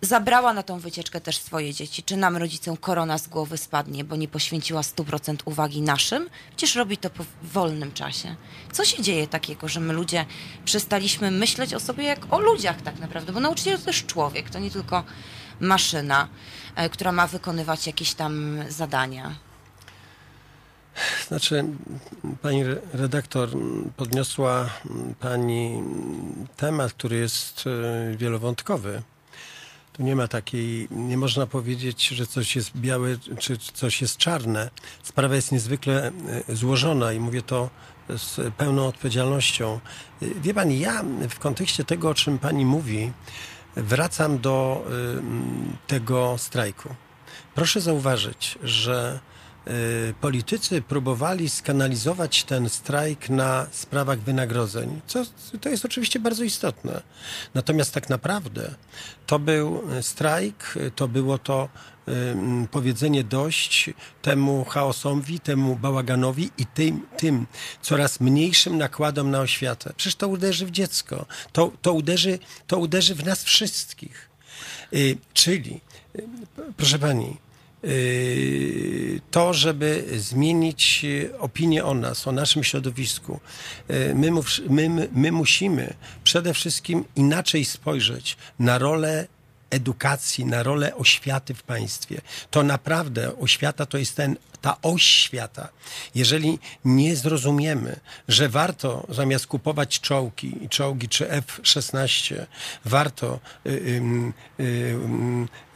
zabrała na tą wycieczkę też swoje dzieci, czy nam rodzicom korona z głowy spadnie, bo nie poświęciła 100% uwagi naszym? Przecież robi to po wolnym czasie. Co się dzieje takiego, że my ludzie przestaliśmy myśleć o sobie jak o ludziach tak naprawdę, bo nauczyciel to też człowiek, to nie tylko maszyna, e, która ma wykonywać jakieś tam zadania. Znaczy, pani redaktor, podniosła pani temat, który jest e, wielowątkowy. Tu nie ma takiej, nie można powiedzieć, że coś jest białe, czy coś jest czarne. Sprawa jest niezwykle e, złożona i mówię to z pełną odpowiedzialnością. E, wie pani, ja w kontekście tego, o czym pani mówi, wracam do tego strajku. Proszę zauważyć, że politycy próbowali skanalizować ten strajk na sprawach wynagrodzeń, co to jest oczywiście bardzo istotne. Natomiast tak naprawdę to był strajk, to było to powiedzenie dość temu chaosowi, temu bałaganowi i tym, tym coraz mniejszym nakładom na oświatę. Przecież to uderzy w dziecko, to, to, uderzy, to uderzy w nas wszystkich. Y, czyli, y, proszę pani, Y, to, żeby zmienić opinię o nas, o naszym środowisku, y, my, my, my musimy przede wszystkim inaczej spojrzeć na rolę edukacji, na rolę oświaty w państwie. To naprawdę oświata to jest ten, ta oś świata. Jeżeli nie zrozumiemy, że warto zamiast kupować czołgi, czołgi czy F-16, warto y, y,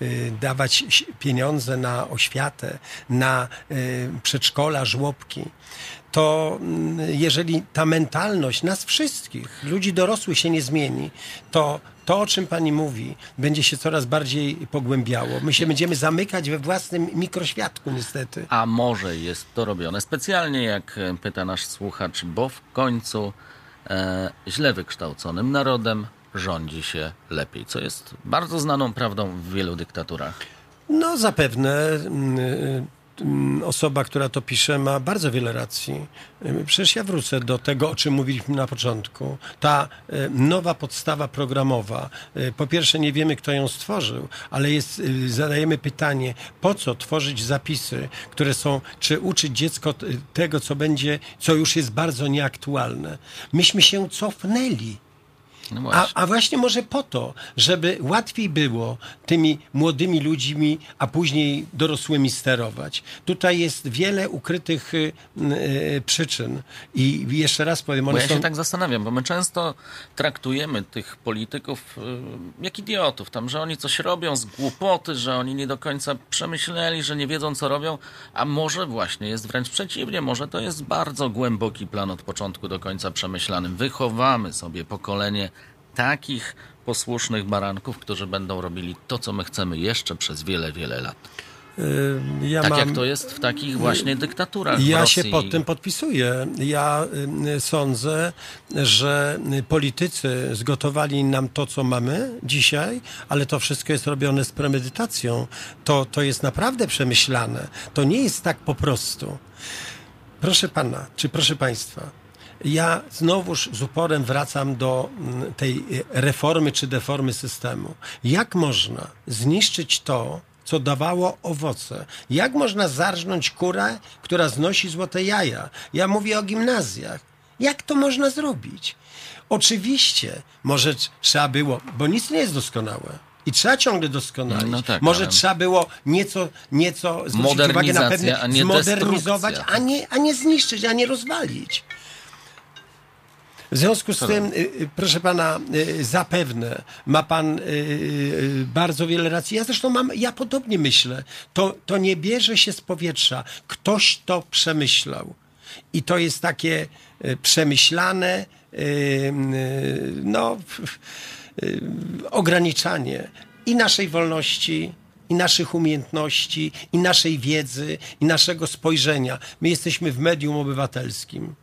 y, dawać pieniądze na oświatę, na y, przedszkola, żłobki, to mm, jeżeli ta mentalność nas wszystkich, ludzi dorosłych się nie zmieni, to to, o czym pani mówi, będzie się coraz bardziej pogłębiało. My się będziemy zamykać we własnym mikroświatku, niestety. A może jest to robione specjalnie, jak pyta nasz słuchacz, bo w końcu e, źle wykształconym narodem rządzi się lepiej, co jest bardzo znaną prawdą w wielu dyktaturach. No zapewne mm, Mm, osoba, która to pisze, ma bardzo wiele racji. Y, przecież ja wrócę do tego, o czym mówiliśmy na początku. Ta y, nowa podstawa programowa, y, po pierwsze nie wiemy, kto ją stworzył, ale jest, zadajemy pytanie, po co tworzyć zapisy, które są, czy uczyć dziecko tego, co będzie, co już jest bardzo nieaktualne. Myśmy się cofnęli no. A, a, właśnie może po to, żeby łatwiej było tymi młodymi ludźmi, a później dorosłymi sterować. Tutaj jest wiele ukrytych y, y, przyczyn. I jeszcze raz powiem... Bo ja są... się tak zastanawiam, bo my często traktujemy tych polityków y, jak idiotów, tam, że oni coś robią z głupoty, że oni nie do końca przemyśleli, że nie wiedzą, co robią, a może właśnie jest wręcz przeciwnie, może to jest bardzo głęboki plan od początku do końca przemyślany. Wychowamy sobie pokolenie takich posłusznych baranków, którzy będą robili to, co my chcemy jeszcze przez wiele, wiele lat. Ja tak mam, jak to jest w takich właśnie dyktaturach. Ja się pod tym podpisuję. Ja sądzę, że politycy zgotowali nam to, co mamy dzisiaj, ale to wszystko jest robione z premedytacją. To, to jest naprawdę przemyślane. To nie jest tak po prostu. Proszę pana, czy proszę państwa, ja znowuż z uporem wracam do mm, tej reformy czy deformy systemu. Jak można zniszczyć to, co dawało owoce? Jak można zarżnąć kurę, która znosi złote jaja? Ja mówię o gimnazjach. Jak to można zrobić? Oczywiście, może trzeba było, bo nic nie jest doskonałe. I trzeba ciągle doskonalić. No tak, Może ale... trzeba było nieco, nieco zwrócić uwagę na pewne, a zmodernizować, a nie, a nie zniszczyć, a nie rozwalić. W związku z tym, y, y, proszę pana, y, zapewne ma pan bardzo wiele racji. Ja zresztą mam, ja podobnie myślę. To, to nie bierze się z powietrza. Ktoś to przemyślał. I to jest takie przemyślane, no, ograniczanie i naszej wolności, i naszych umiejętności, i naszej wiedzy, i naszego spojrzenia. My jesteśmy w medium obywatelskim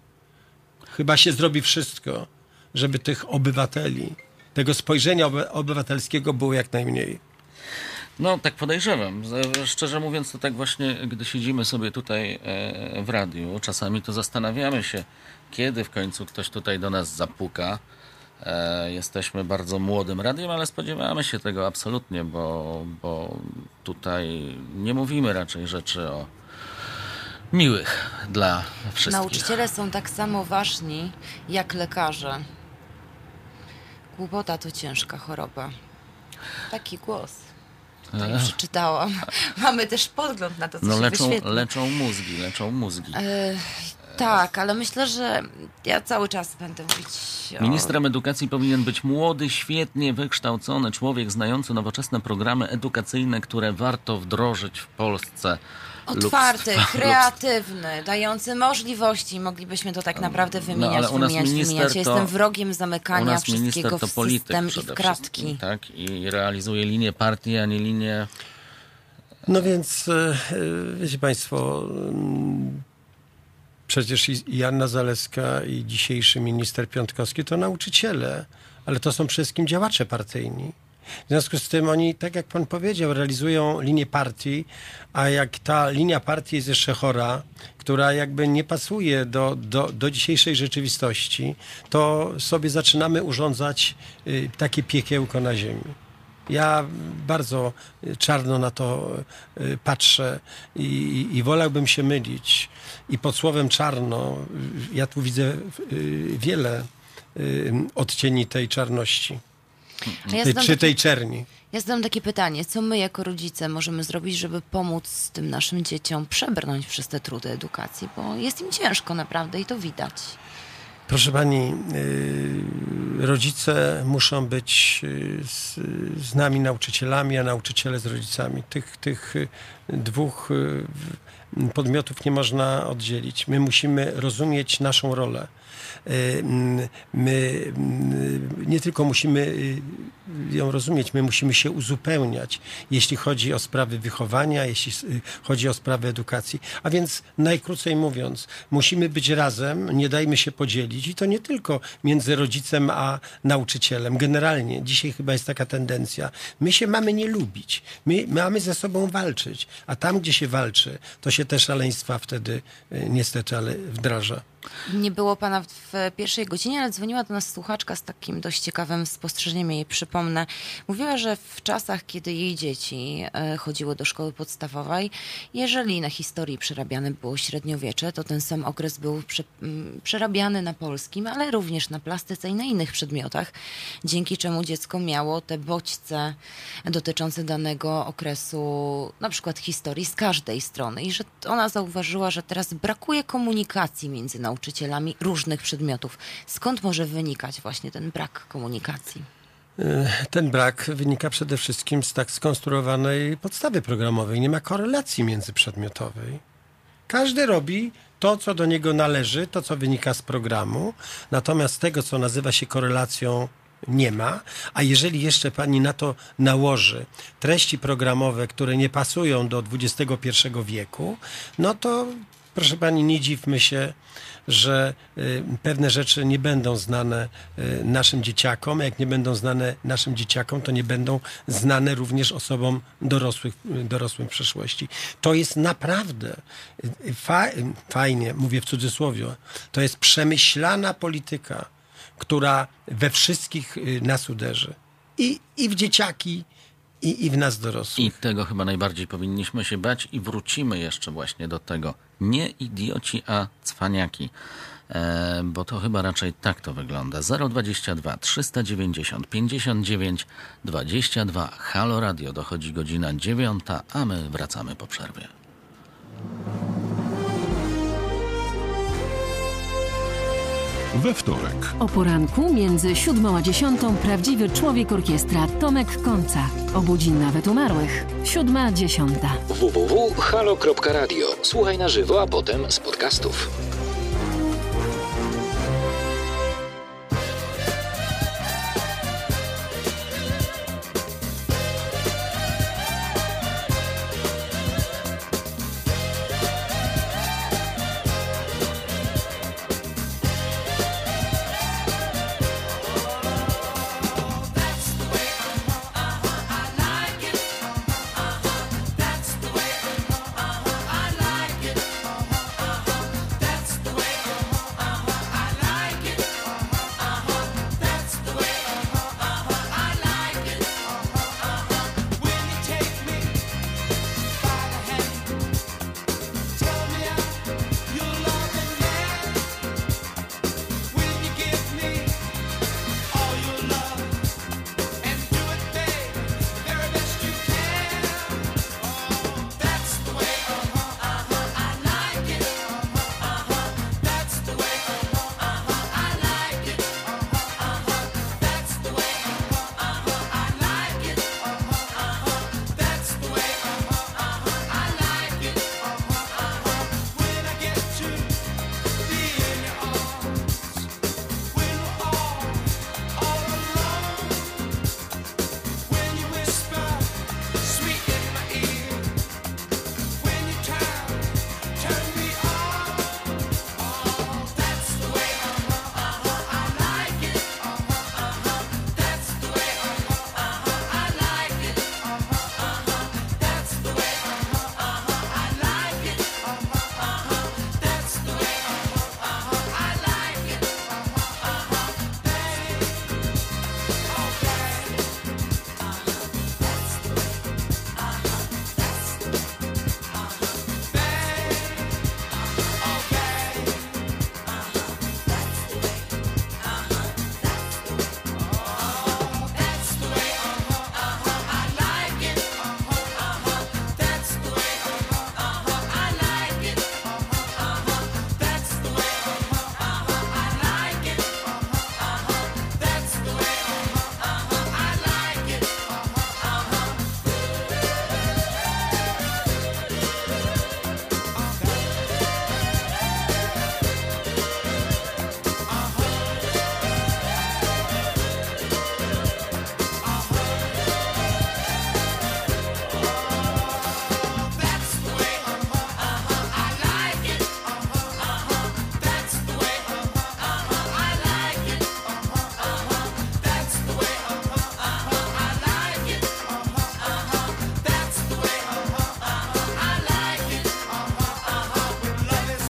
chyba się zrobi wszystko, żeby tych obywateli, tego spojrzenia obywatelskiego było jak najmniej. No, tak podejrzewam. Szczerze mówiąc, to tak właśnie, gdy siedzimy sobie tutaj e, w radiu, czasami to zastanawiamy się, kiedy w końcu ktoś tutaj do nas zapuka E, jesteśmy bardzo młodym radiem, ale spodziewamy się tego absolutnie, bo, bo tutaj nie mówimy raczej rzeczy o miłych dla wszystkich. Nauczyciele są tak samo ważni jak lekarze. Głupota to ciężka choroba. Taki głos. Tutaj E. przeczytałam. Mamy też podgląd na to, co No się leczą, leczą mózgi, leczą mózgi. E, tak, ale myślę, że ja cały czas będę mówić o... Ministrem edukacji powinien być młody, świetnie wykształcony człowiek znający nowoczesne programy edukacyjne, które warto wdrożyć w Polsce. Otwarty, lub kreatywny, dający możliwości. Moglibyśmy to tak naprawdę wymieniać, No, ale u nas wymieniać, wymieniać. Ja to- Jestem wrogiem U zamykania nas minister wszystkiego to w system i w kratki. tak? I realizuje linię partii, a nie linię... No więc, e, e, wiecie Państwo, mm, przecież i Anna Zaleska i dzisiejszy minister Piątkowski to nauczyciele, ale to są przede wszystkim działacze partyjni. W związku z tym oni, tak jak pan powiedział, realizują linię partii, a jak ta linia partii jest jeszcze chora, która jakby nie pasuje do, do, do dzisiejszej rzeczywistości, to sobie zaczynamy urządzać y, takie piekiełko na ziemi. Ja bardzo czarno na to y, patrzę i, i wolałbym się mylić. I pod słowem czarno, y, ja tu widzę wiele odcieni tej czarności, ja czy takie- tej czerni. Ja zadam takie pytanie, co my jako rodzice możemy zrobić, żeby pomóc tym naszym dzieciom przebrnąć przez te trudy edukacji, bo jest im ciężko naprawdę i to widać. Proszę pani, y, rodzice muszą być y, z, z nami nauczycielami, a nauczyciele z rodzicami. Tych, tych y, dwóch podmiotów nie można oddzielić. My musimy rozumieć naszą rolę. Y, My mm, nie tylko musimy y, ją rozumieć, my musimy się uzupełniać, jeśli chodzi o sprawy wychowania, jeśli y, chodzi o sprawy edukacji. A więc najkrócej mówiąc, musimy być razem, nie dajmy się podzielić i to nie tylko między rodzicem a nauczycielem. Generalnie dzisiaj chyba jest taka tendencja. My się mamy nie lubić, my mamy ze sobą walczyć, a tam, gdzie się walczy, to się te szaleństwa wtedy y, niestety ale wdraża. Nie było pana w pierwszej godzinie, ale dzwoniła do nas słuchaczka z takim dość ciekawym spostrzeżeniem. Jej przypomnę. Mówiła, że w czasach, kiedy jej dzieci e, chodziły do szkoły podstawowej, jeżeli na historii przerabiane było średniowiecze, to ten sam okres był prze, przerabiany na polskim, ale również na plastyce i na innych przedmiotach, dzięki czemu dziecko miało te bodźce dotyczące danego okresu, na przykład historii z każdej strony. I że ona zauważyła, że teraz brakuje komunikacji między nauczycielami różnych przedmiotów. Skąd może wynikać właśnie ten brak komunikacji? Y, Ten brak wynika przede wszystkim z tak skonstruowanej podstawy programowej. Nie ma korelacji międzyprzedmiotowej. Każdy robi to, co do niego należy, to, co wynika z programu, natomiast tego, co nazywa się korelacją, nie ma. A jeżeli jeszcze pani na to nałoży treści programowe, które nie pasują do XXI wieku, no to proszę pani, nie dziwmy się, że y, pewne rzeczy nie będą znane y, naszym dzieciakom. Jak nie będą znane naszym dzieciakom, to nie będą znane również osobom dorosłych, y, dorosłym w przyszłości. To jest naprawdę fa, fajnie, mówię w cudzysłowie, to jest przemyślana polityka, która we wszystkich nas uderzy. I, i w dzieciaki, i, i w nas dorosłych. I tego chyba najbardziej powinniśmy się bać i wrócimy jeszcze właśnie do tego. Nie idioci, a cwaniaki. E, bo to chyba raczej tak to wygląda. 022 390 59 22 Halo Radio. Dochodzi godzina dziewiąta, a my wracamy po przerwie. We wtorek. O poranku między siódmą a dziesiątą prawdziwy człowiek orkiestra Tomek Końca. Obudzi nawet umarłych. Siódma, dziesiąta. www.halo.radio. Słuchaj na żywo, a potem z podcastów.